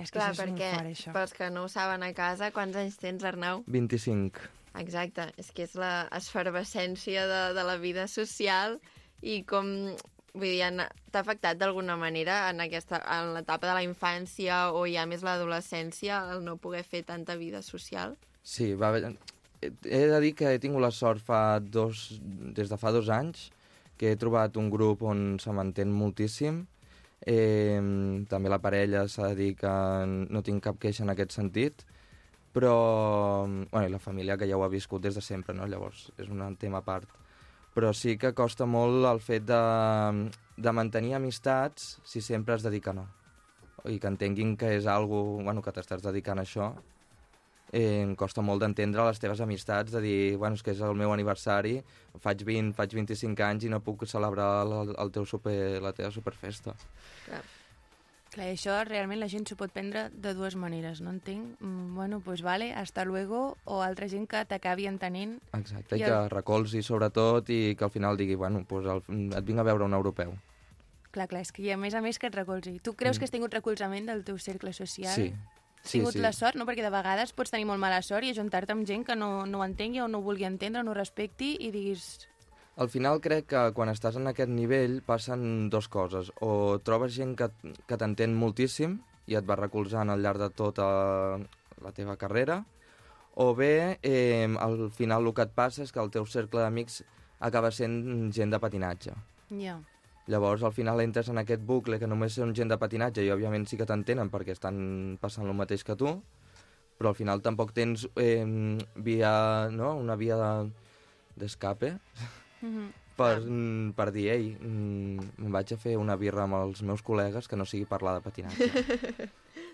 És Clar, perquè pels que no ho saben a casa, quants anys tens, Arnau? 25. Exacte, és que és la esfervescència de, de la vida social i com... Vull dir, t'ha afectat d'alguna manera en, aquesta, en l'etapa de la infància o ja més l'adolescència el no poder fer tanta vida social? Sí, va haver... He de dir que he tingut la sort fa dos, des de fa dos anys que he trobat un grup on se m'entén moltíssim. Eh, també la parella s'ha de dir que no tinc cap queixa en aquest sentit, però bueno, i la família que ja ho ha viscut des de sempre, no? llavors és un tema a part. Però sí que costa molt el fet de, de mantenir amistats si sempre has de dir que no. I que entenguin que és algo, bueno, que t'estàs dedicant a això, eh, em costa molt d'entendre les teves amistats, de dir, bueno, és que és el meu aniversari, faig 20, faig 25 anys i no puc celebrar el, el teu super, la teva superfesta. Clar. Clar, i això realment la gent s'ho pot prendre de dues maneres, no entenc? Mm, bueno, pues vale, hasta luego, o altra gent que t'acabi entenent. Exacte, I i que el- recolzi sobretot i que al final digui, bueno, pues el, et vinc a veure un europeu. Clar, clar, és que i a més a més que et recolzi. Tu creus Mm. que has tingut recolzament del teu cercle social? Sí, sí, tingut sí. la sort, no? Perquè de vegades pots tenir molt mala sort i ajuntar-te amb gent que no, no ho entengui o no ho vulgui entendre o no ho respecti i diguis... Al final crec que quan estàs en aquest nivell passen dues coses. O trobes gent que, que t'entén moltíssim i et va recolzant al llarg de tota la teva carrera, o bé eh, al final el que et passa és que el teu cercle d'amics acaba sent gent de patinatge. Ja. Llavors, al final entres en aquest bucle que només són gent de patinatge i, òbviament, sí que t'entenen perquè estan passant el mateix que tu, però al final tampoc tens eh, via, no? una via de- d'escape Mhm. per, mm, per dir, ei, mm, me'n vaig a fer una birra amb els meus col·legues que no sigui parlar de patinatge. [laughs]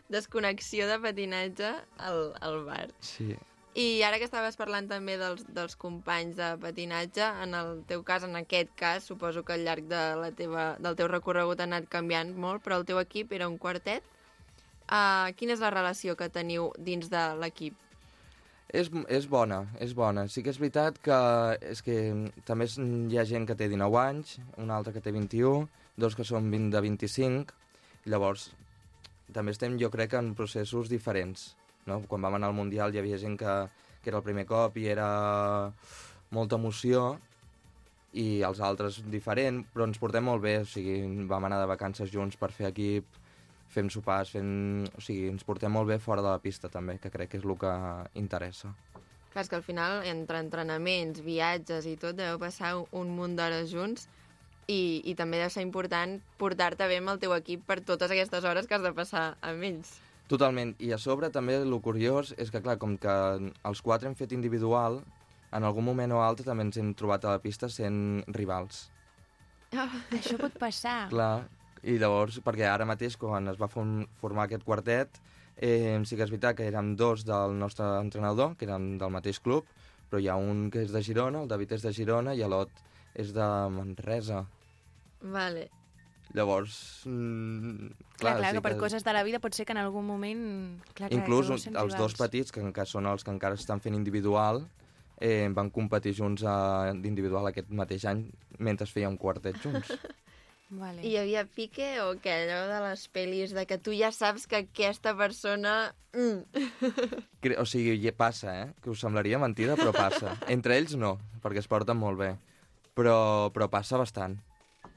Desconnexió de patinatge al, al bar. Sí. I ara que estaves parlant també dels, dels companys de patinatge, en el teu cas, en aquest cas, suposo que al llarg de la teva, del teu recorregut ha anat canviant molt, però el teu equip era un quartet. Uh, quina és la relació que teniu dins de l'equip? És, és bona, és bona. Sí que és veritat que, és que també és, hi ha gent que té 19 anys, una altra que té 21, dos que són 20 de 25, i llavors també estem, jo crec, en processos diferents. No? Quan vam anar al Mundial hi havia gent que, que era el primer cop i era molta emoció, i els altres diferent, però ens portem molt bé, o sigui, vam anar de vacances junts per fer equip, fem sopars, fem... o sigui, ens portem molt bé fora de la pista també, que crec que és el que interessa. Clar, és que al final, entre entrenaments, viatges i tot, deveu passar un munt d'hores junts. i, i també deu ser important portar-te bé amb el teu equip per totes aquestes hores que has de passar amb ells. Totalment. I a sobre també el curiós és que, clar, com que els quatre hem fet individual, en algun moment o altre també ens hem trobat a la pista sent rivals. Això pot passar. Clar, i llavors, perquè ara mateix, quan es va form formar aquest quartet, eh, sí que és veritat que érem dos del nostre entrenador, que érem del mateix club, però hi ha un que és de Girona, el David és de Girona, i l'Ot és de Manresa. Vale. Llavors, mm, Clar, clar, sí que per coses de la vida pot ser que en algun moment... Clar, clar, Inclús que us sents els dos petits, que encara són els que encara estan fent individual, eh, van competir junts a- d'individual aquest mateix any mentre es feia un quartet junts. [laughs] Vale. I hi havia pique o què? Allò de les pel·lis, de que tu ja saps que aquesta persona... Mm. [laughs] O sigui, hi passa, eh? Que us semblaria mentida, però passa. [laughs] Entre ells no, perquè es porten molt bé. Però, però passa bastant.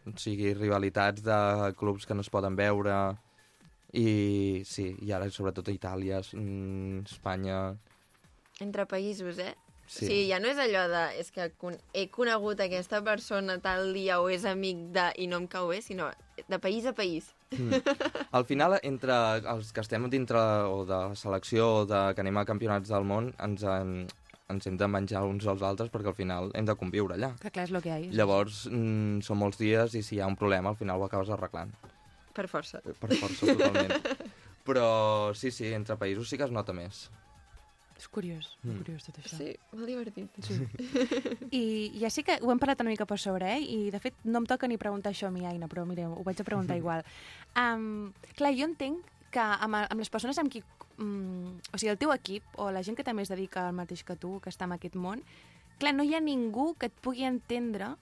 O sigui, rivalitats de clubs que no es poden veure... I sí, i ara sobretot a Itàlia, mm, Espanya... Entre països, eh? Sí. sí, ja no és allò de... És que he conegut aquesta persona tal dia o és amic de... i no em cau bé, sinó de país a país. Mm. Al final, entre els que estem dintre o de la selecció o de, que anem a campionats del món, ens, en, ens hem de menjar uns als altres perquè al final hem de conviure allà. Que clar, és el que hi ha. Llavors, mm, són molts dies i si hi ha un problema, al final ho acabes arreglant. Per força. Per força, totalment. [laughs] Però sí, sí, entre països sí que es nota més. És curiós, Mm. curiós tot això. Sí, molt divertit. Sí. [laughs] I ja sí que ho hem parlat una mica per sobre, eh? I de fet no em toca ni preguntar això a mi, Aina, però mireu, ho vaig a preguntar igual. Um, clar, jo entenc que amb, amb les persones amb qui... Um, o sigui, el teu equip o la gent que també es dedica al mateix que tu, que està en aquest món, clar, no hi ha ningú que et pugui entendre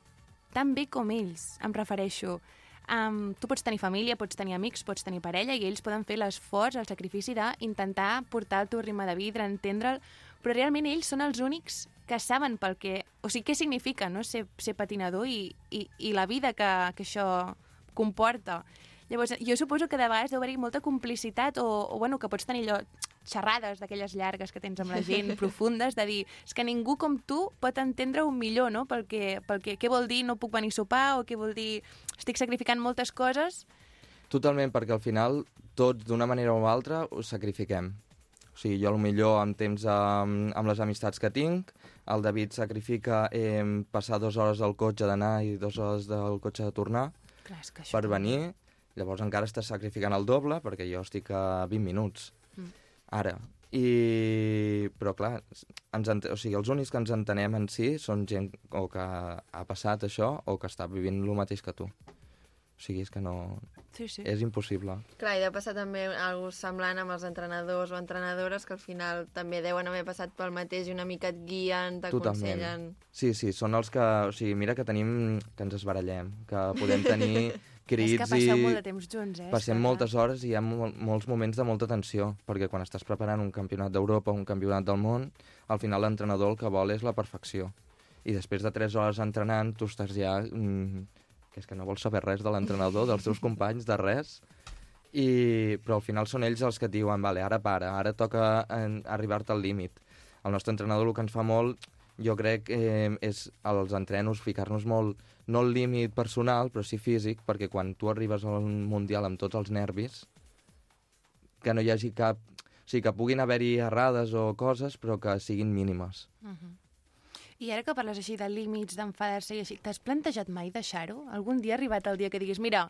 tan bé com ells, em refereixo. Um, tu pots tenir família, pots tenir amics, pots tenir parella i ells poden fer l'esforç, el sacrifici d'intentar portar el teu ritme de vida, entendre'l, però realment ells són els únics que saben pel que... O sigui, què significa no? ser, ser patinador i, i, i la vida que, que això comporta. Llavors, jo suposo que de vegades deu haver-hi molta complicitat o, o bueno, que pots tenir allò, xerrades d'aquelles llargues que tens amb la gent, [laughs] profundes, de dir, és que ningú com tu pot entendre-ho millor, no? Pel que, què vol dir no puc venir a sopar o què vol dir estic sacrificant moltes coses. Totalment, perquè al final tots, d'una manera o altra, ho sacrifiquem. O sigui, jo millor amb temps amb, amb les amistats que tinc, el David sacrifica eh, passar dues hores al cotxe d'anar i dues hores del cotxe de tornar Clar, és que això... per venir, llavors encara estàs sacrificant el doble perquè jo estic a 20 minuts Mm. ara. I... Però clar, ens ent... o sigui, els únics que ens entenem en si són gent o que ha passat això o que està vivint el mateix que tu. O sigui, és que no... Sí, sí. És impossible. Clar, i deu passar també alguna semblant amb els entrenadors o entrenadores que al final també deuen haver passat pel mateix i una mica et guien, t'aconsellen... Sí, sí, són els que... O sigui, mira que tenim... que ens esbarallem, que podem tenir [laughs] crits és que passeu i... molt de temps junts, eh? Passem moltes hores i hi ha mol molts moments de molta tensió, perquè quan estàs preparant un campionat d'Europa o un campionat del món, al final l'entrenador el que vol és la perfecció. I després de 3 hores entrenant, tu estàs ja... Mm, que és que no vols saber res de l'entrenador, dels teus companys, de res. I, però al final són ells els que et diuen, vale, ara para, ara toca arribar-te al límit. El nostre entrenador el que ens fa molt, jo crec, eh, és als entrenos ficar-nos molt, no el límit personal, però sí físic, perquè quan tu arribes a un mundial amb tots els nervis, que no hi hagi cap... O sigui, que puguin haver-hi errades o coses, però que siguin mínimes. Uh -huh. I ara que parles així de límits, d'enfadar-se i així, t'has plantejat mai deixar-ho? Algun dia ha arribat el dia que diguis, mira,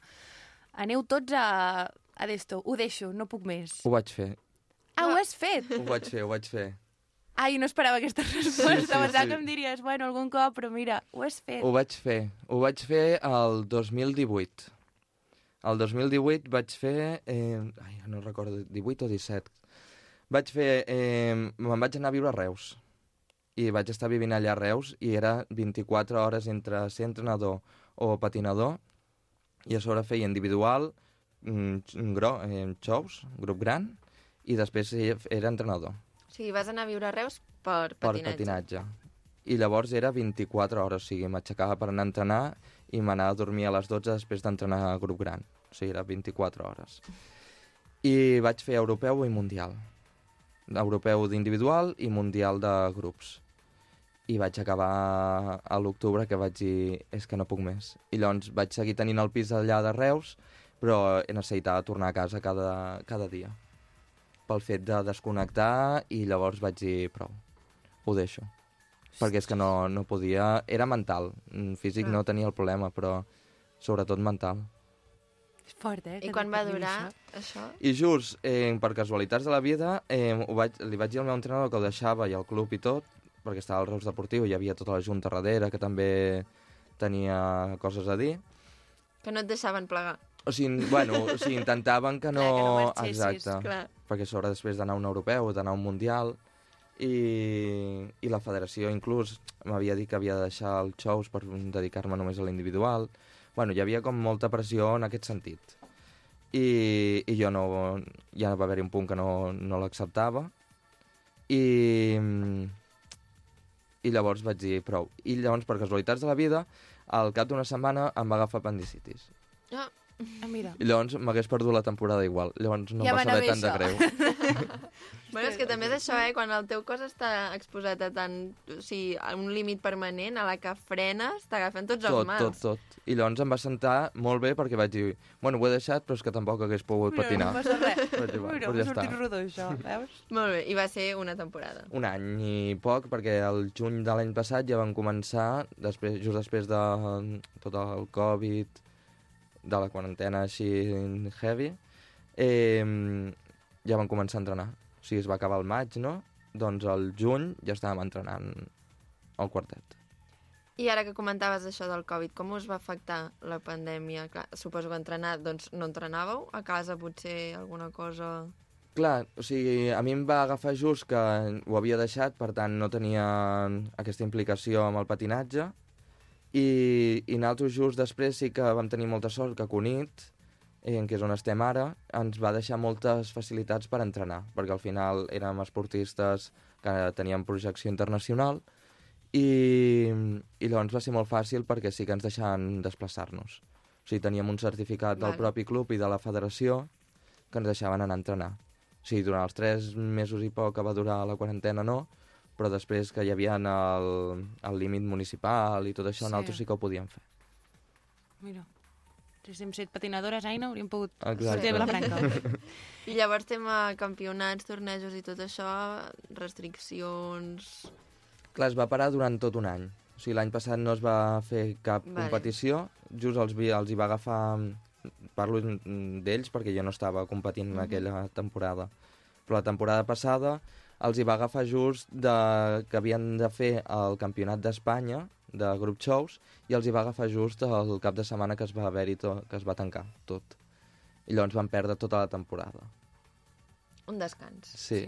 aneu tots a, a d'esto, ho deixo, no puc més. Ho vaig fer. Ah, ho has fet? Ho vaig fer, ho vaig fer. Ai, no esperava aquesta resposta. Sí, sí, Pensava sí. que em diries, bueno, algun cop, però mira, ho has fet. Ho vaig fer. Ho vaig fer el 2018. El 2018 vaig fer... Eh, ai, no recordo, 18 o 17. Vaig fer... Eh, me'n vaig anar a viure a Reus. I vaig estar vivint allà a Reus i era 24 hores entre ser entrenador o patinador i a sobre feia individual, mm, gro, eh, xous, grup gran, i després era entrenador sigui, vas anar a viure a Reus per per patinatge. patinatge. I llavors era 24 hores, o sigui, m'aixecava per anar a entrenar i m'anava a dormir a les 12 després d'entrenar a grup gran. O sigui, era 24 hores. I vaig fer europeu i mundial. Europeu d'individual i mundial de grups. i vaig acabar a l'octubre que vaig dir és que no puc més. I llavors vaig seguir tenint el pis allà de Reus, però necessitava tornar a casa cada, cada dia pel fet de desconnectar i llavors vaig dir prou, ho deixo. Perquè és que no, no podia... Era mental, Mm, físic Clar. no tenia el problema, però sobretot mental. És fort, eh? I quan va durar això? I just, eh, per casualitats de la vida, eh, ho vaig, li vaig dir al meu entrenador que ho deixava i al club i tot, perquè estava al Reus Deportiu i hi havia tota la junta darrere que també tenia coses a dir. Que no et deixaven plegar. O sigui, bueno, o sigui, intentaven que no... Clar, que no marxessis, Exacte. clar. Perquè sobre després d'anar a un europeu, d'anar a un mundial, i, i la federació inclús m'havia dit que havia de deixar els shows per dedicar-me només a l'individual. Bueno, hi havia com molta pressió en aquest sentit. I, i jo no... Ja va haver-hi un punt que no, no l'acceptava. I, I llavors vaig dir prou. I llavors, per casualitats de la vida, al cap d'una setmana em va agafar apendicitis. Ah. Ah, mira. I llavors m'hagués perdut la temporada igual. Llavors no Ja em va saber tant de greu. [laughs] Bueno, és que també és això, eh? Quan el teu cos està exposat a tant... O sigui, a un límit permanent, a la que frenes, t'agafen tots els tot, mals. tot, tot. I llavors em va sentar molt bé perquè vaig dir, bueno, ho he deixat, però és que tampoc hagués pogut patinar. no passa res. Vaig dir, va, Mira, m'ha ja està. rodó, això, veus? [laughs] Molt bé, i va ser una temporada. Un any i poc, perquè el juny de l'any passat ja van començar, després, just després de tot el Covid, de la quarantena així heavy, eh, ja van començar a entrenar. O sigui, es va acabar el maig, no? Doncs al juny ja estàvem entrenant al quartet. I ara que comentaves això del Covid, com us va afectar la pandèmia? Clar, suposo que entrenar, doncs no entrenàveu? A casa potser alguna cosa... Clar, o sigui, a mi em va agafar just que ho havia deixat, per tant no tenia aquesta implicació amb el patinatge, i, i nosaltres just després sí que vam tenir molta sort que Cunit, eh, que és on estem ara, ens va deixar moltes facilitats per entrenar, perquè al final érem esportistes que teníem projecció internacional, i, i llavors va ser molt fàcil perquè sí que ens deixaven desplaçar-nos. O sigui, teníem un certificat del propi club i de la federació que ens deixaven anar a entrenar. O sigui, durant els tres mesos i poc que va durar la quarantena no, però després que hi havia el, el límit municipal i tot això, Sí. nosaltres sí que ho podíem fer. Mira. Si haguéssim set patinadores, Aina, hauríem pogut Exacte. sortir a Vilafranca. [laughs] I llavors tema campionats, tornejos i tot això, restriccions... Clar, es va parar durant tot un any. O sigui, l'any passat no es va fer cap Vale. competició, just els, vi, els hi va agafar... Parlo d'ells perquè jo no estava competint en Mhm. aquella temporada. Però la temporada passada els hi va agafar just de, que havien de fer el campionat d'Espanya de grup shows i els hi va agafar just el cap de setmana que es va haver-hi que es va tancar tot. I llavors van perdre tota la temporada. Un descans. Sí,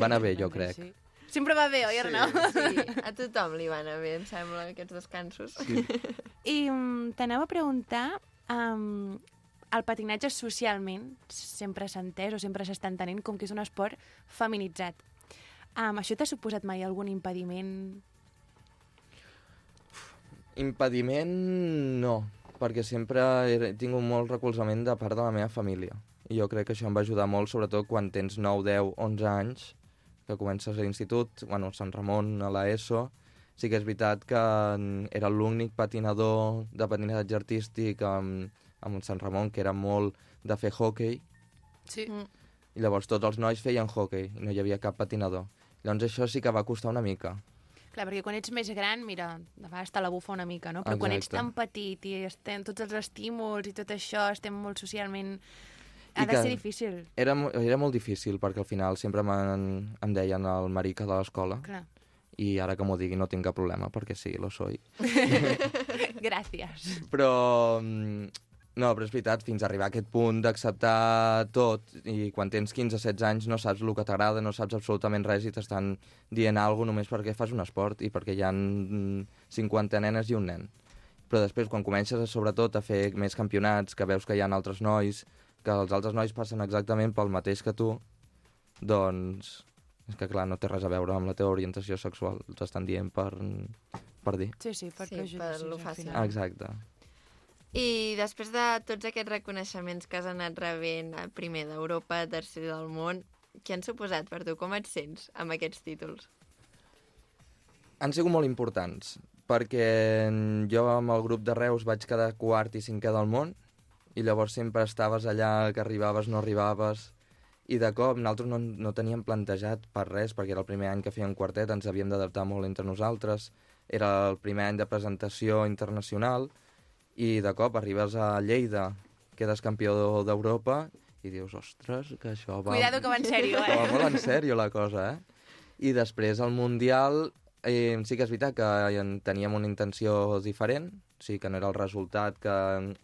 va anar bé, jo crec. Sí. Sempre va bé, oi, Arnau? Sí, a tothom li va anar bé, em sembla, aquests descansos. Sí. I um, t'anava a preguntar, um, el patinatge socialment sempre s'ha entès o sempre s'està entenent com que és un esport feminitzat. Um, això t'ha suposat mai algun impediment? Impediment no, perquè sempre he tingut molt recolzament de part de la meva família. I jo crec que això em va ajudar molt, sobretot quan tens 9, 10, 11 anys, que comences a l'institut, bueno, Sant Ramon, a l'ESO, sí que és veritat que mm, era l'únic patinador de patinatge artístic amb, amb Sant Ramon, que era molt de fer hockey, Sí. Mm. i llavors tots els nois feien hockey, i no hi havia cap patinador. Llavors això sí que va costar una mica. Clar, perquè quan ets més gran, mira, de vegades te la bufa una mica, no? Però quan ets Exacte. tan petit i estem tots els estímuls i tot això, estem molt socialment... Ha I de ser difícil. Era, era molt difícil perquè al final sempre em, em deien el marica de l'escola Clar. i ara que m'ho digui no tinc cap problema perquè sí, lo soy. [laughs] Gràcies. Però, mm, no, però és veritat, fins a arribar a aquest punt d'acceptar tot i quan tens 15-16 anys no saps el que t'agrada, no saps absolutament res i t'estan dient alguna només perquè fas un esport i perquè hi ha mm, 50 nenes i un nen. Però després, quan comences, a, sobretot, a fer més campionats, que veus que hi ha altres nois, que els altres nois passen exactament pel mateix que tu, doncs és que, clar, no té res a veure amb la teva orientació sexual. T'estan dient per, per dir. Sí, sí, per Sí, prejudicis, per lo fàcil. Exacte. I després de tots aquests reconeixements que has anat rebent, primer d'Europa, tercer del món, què han suposat per tu? Com et sents amb aquests títols? han sigut molt importants, perquè jo amb el grup de Reus vaig quedar quart i cinquè del món, i llavors sempre estaves allà, que arribaves, no arribaves, i de cop nosaltres no, no teníem plantejat per res, perquè era el primer any que fèiem quartet, ens havíem d'adaptar molt entre nosaltres, era el primer any de presentació internacional, i de cop arribes a Lleida, quedes campió d'Europa, i dius, ostres, que això va... Cuidado que va en sèrio, [laughs] eh? Va molt en sèrio la cosa, eh? I després al Mundial eh, sí que és veritat que en teníem una intenció diferent, sí que no era el resultat que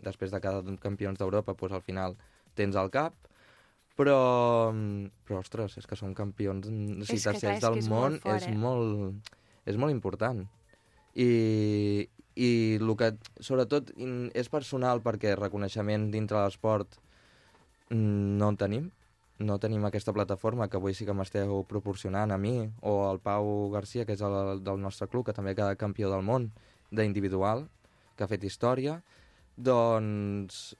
després de cada campions d'Europa pues, al final tens al cap, però, però ostres, és que som campions És si que clar, tercers del és món molt fort, és, eh? molt, és molt important. I, i el que, sobretot, és personal perquè reconeixement dintre de l'esport mm, no en tenim. No tenim aquesta plataforma que avui sí que m'esteu proporcionant a mi o al Pau Garcia, que és el del nostre club, que també ha quedat campió del món d'individual, que ha fet història. Doncs,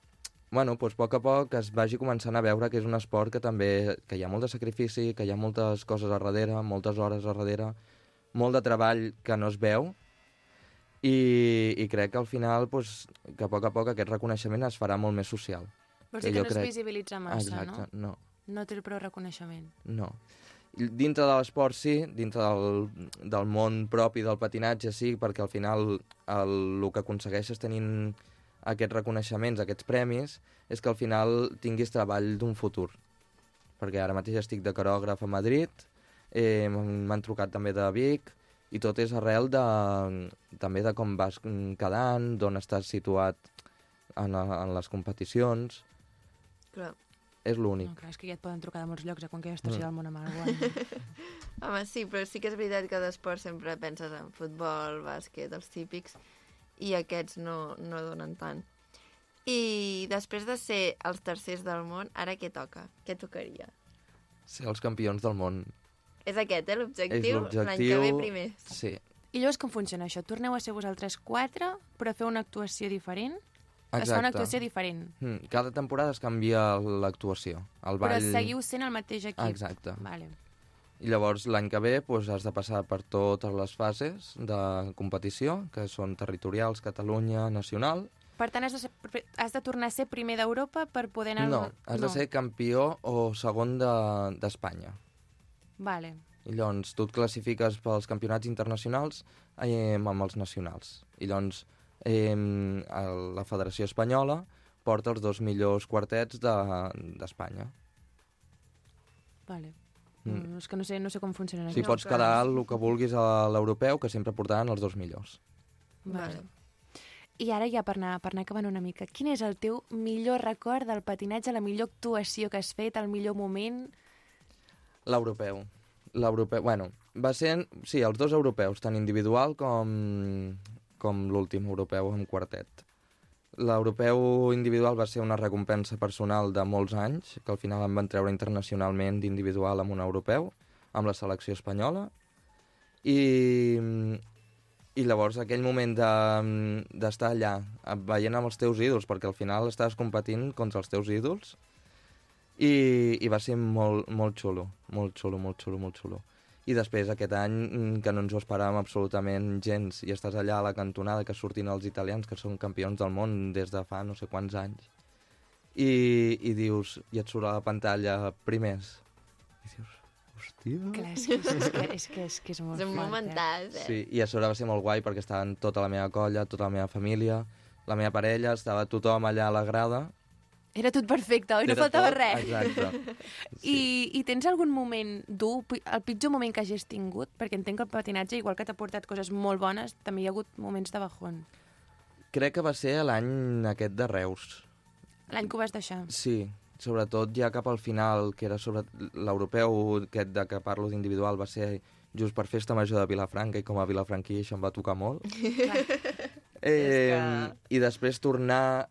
bueno, doncs a poc a poc es vagi començant a veure que és un esport que també que hi ha molt de sacrifici, que hi ha moltes coses a darrere, moltes hores a darrere, molt de treball que no es veu, i, i crec que al final doncs, que a poc a poc aquest reconeixement es farà molt més social. Vols dir que jo no es visibilitza massa, Exacte, no? no? No té prou reconeixement. No. Dintre de l'esport sí, dintre del, del món propi del patinatge sí, perquè al final el, el que aconsegueixes tenint aquests reconeixements, aquests premis, és que al final tinguis treball d'un futur. Perquè ara mateix estic de corògraf a Madrid, eh, m'han trucat també de Vic, i tot és arrel de, també de com vas quedant, d'on estàs situat en, en les competicions. Clar. És l'únic. No, clar, és que ja et poden trucar de molts llocs a qualsevol estació Mm. del món amb alguna [laughs] Home, sí, però sí que és veritat que d'esport sempre penses en futbol, bàsquet, els típics, i aquests no, no donen tant. I després de ser els tercers del món, ara què toca? Què tocaria? Ser els campions del món. És aquest, eh, És l'objectiu? l'objectiu... L'any que ve primer. Sí, I llavors com funciona això? Torneu a ser vosaltres quatre, però feu una actuació diferent? Es fa una Exacte. actuació diferent. Mm, cada temporada es canvia l'actuació. El Però ball... seguiu sent el mateix equip. Exacte. Vale. I llavors l'any que ve doncs, has de passar per totes les fases de competició, que són territorials, Catalunya, nacional. Per tant, has de, ser, has de tornar a ser primer d'Europa per poder anar... No, has de ser campió o segon de- d'Espanya. Vale. I llavors tu et classifiques pels campionats internacionals eh, amb els nacionals. I llavors eh, la Federació Espanyola porta els dos millors quartets de- d'Espanya. Vale. Mm. Mm. És que no sé, no sé com funciona Si això. pots quedar el que vulguis a l'europeu, que sempre portaran els dos millors. Vale. I ara ja per anar, per anar acabant una mica, quin és el teu millor record del patinatge, la millor actuació que has fet, el millor moment? L'europeu. L'europeu, bueno, va ser, sí, els dos europeus, tant individual com, com l'últim europeu amb quartet. L'europeu individual va ser una recompensa personal de molts anys, que al final em van treure internacionalment d'individual amb un europeu, amb la selecció espanyola, i, i llavors aquell moment de- d'estar allà, veient amb els teus ídols, perquè al final estàs competint contra els teus ídols, i, i va ser molt, molt xulo, molt xulo, molt xulo, molt xulo. I després aquest any mm, que no ens ho esperàvem absolutament gens i estàs allà a la cantonada que surtin els italians que són campions del món des de fa no sé quants anys i, i dius, i et surt a la pantalla primers i dius, hòstia Clar, és que és, és, que, és, que, és, que és molt És fort, momentàs, eh? Sí, i a sobre va ser molt guai perquè estaven tota la meva colla, tota la meva família, la meva parella, estava tothom allà a la grada. Era tot perfecte, oi? No Era faltava tot- res. Exacte. [laughs] I, I tens algun moment dur, el pitjor moment que hagis tingut? Perquè entenc que el patinatge, igual que t'ha portat coses molt bones, també hi ha hagut moments de bajón. Crec que va ser l'any aquest de Reus. L'any que ho vas deixar. Sí, sobretot ja cap al final, que era sobre l'europeu, aquest de que parlo d'individual, va ser just per festa major de Vilafranca i com a vilafranquí això em va tocar molt. [laughs] Eh, I després tornar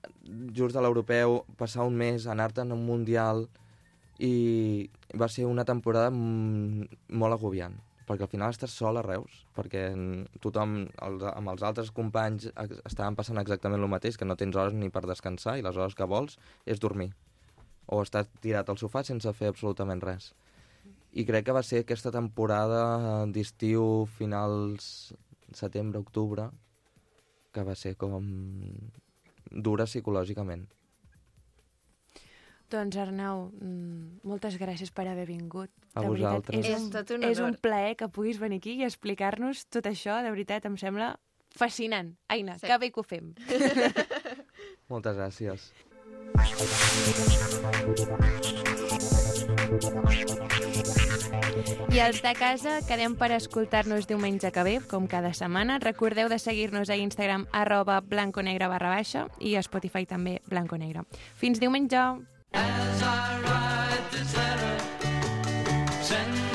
just a l'europeu, passar un mes, anar-te'n a un mundial i va ser una temporada molt agobiant perquè al final estàs sol a Reus, perquè tothom, els, amb els altres companys estaven passant exactament el mateix, que no tens hores ni per descansar i les hores que vols és dormir o estar tirat al sofà sense fer absolutament res. i crec que va ser aquesta temporada d'estiu finals setembre-octubre que va ser com dura psicològicament. Doncs Arnau, mm, moltes gràcies per haver vingut. A de veritat, vosaltres. és És un, tot un és un plaer que puguis venir aquí i explicar-nos tot això. De veritat, em sembla fascinant. Aina, Sí. que bé que ho fem. [laughs] Moltes gràcies. I els de casa quedem per escoltar-nos diumenge que ve, com cada setmana. Recordeu de seguir-nos a Instagram arroba blanconegre barra baixa i a Spotify també blanconegre. Fins diumenge! As I write this letter, send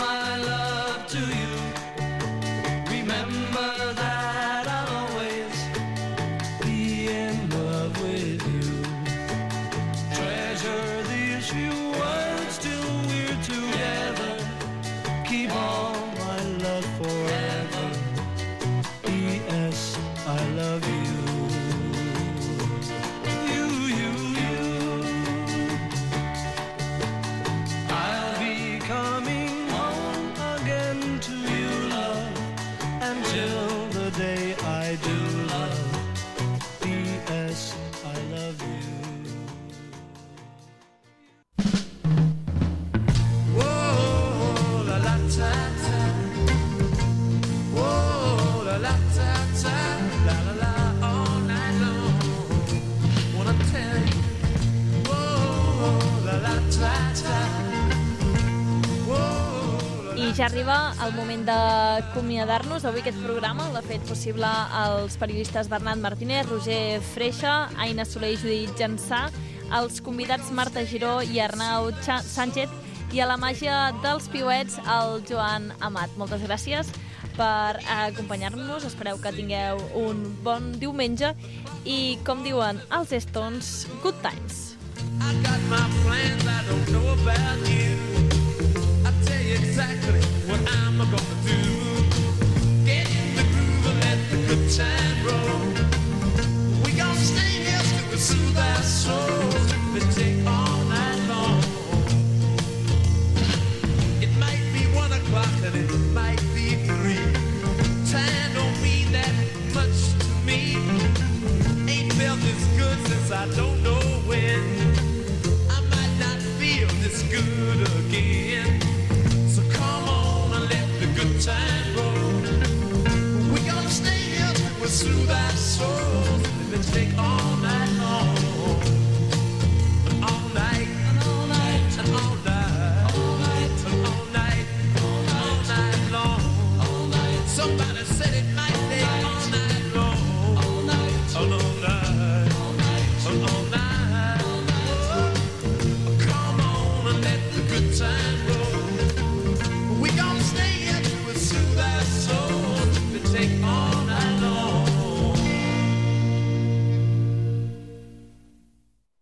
ja arriba el moment d'acomiadar-nos. Avui aquest programa l'ha fet possible els periodistes Bernat Martínez, Roger Freixa, Aina Soler i Judit Jansà, els convidats Marta Giró i Arnau Sánchez i a la màgia dels piuets, el Joan Amat. Moltes gràcies per acompanyar-nos. Espereu que tingueu un bon diumenge i, com diuen els Stones, good times. I got my plans, I don't know about you. exactly what I'm gonna do. Get in the groove and let the good time roll. We gonna stay here we soothe our souls to the take all night long. It might be one o'clock and it might be three. Time don't mean that much to me. Ain't felt as good since I don't. through that soul.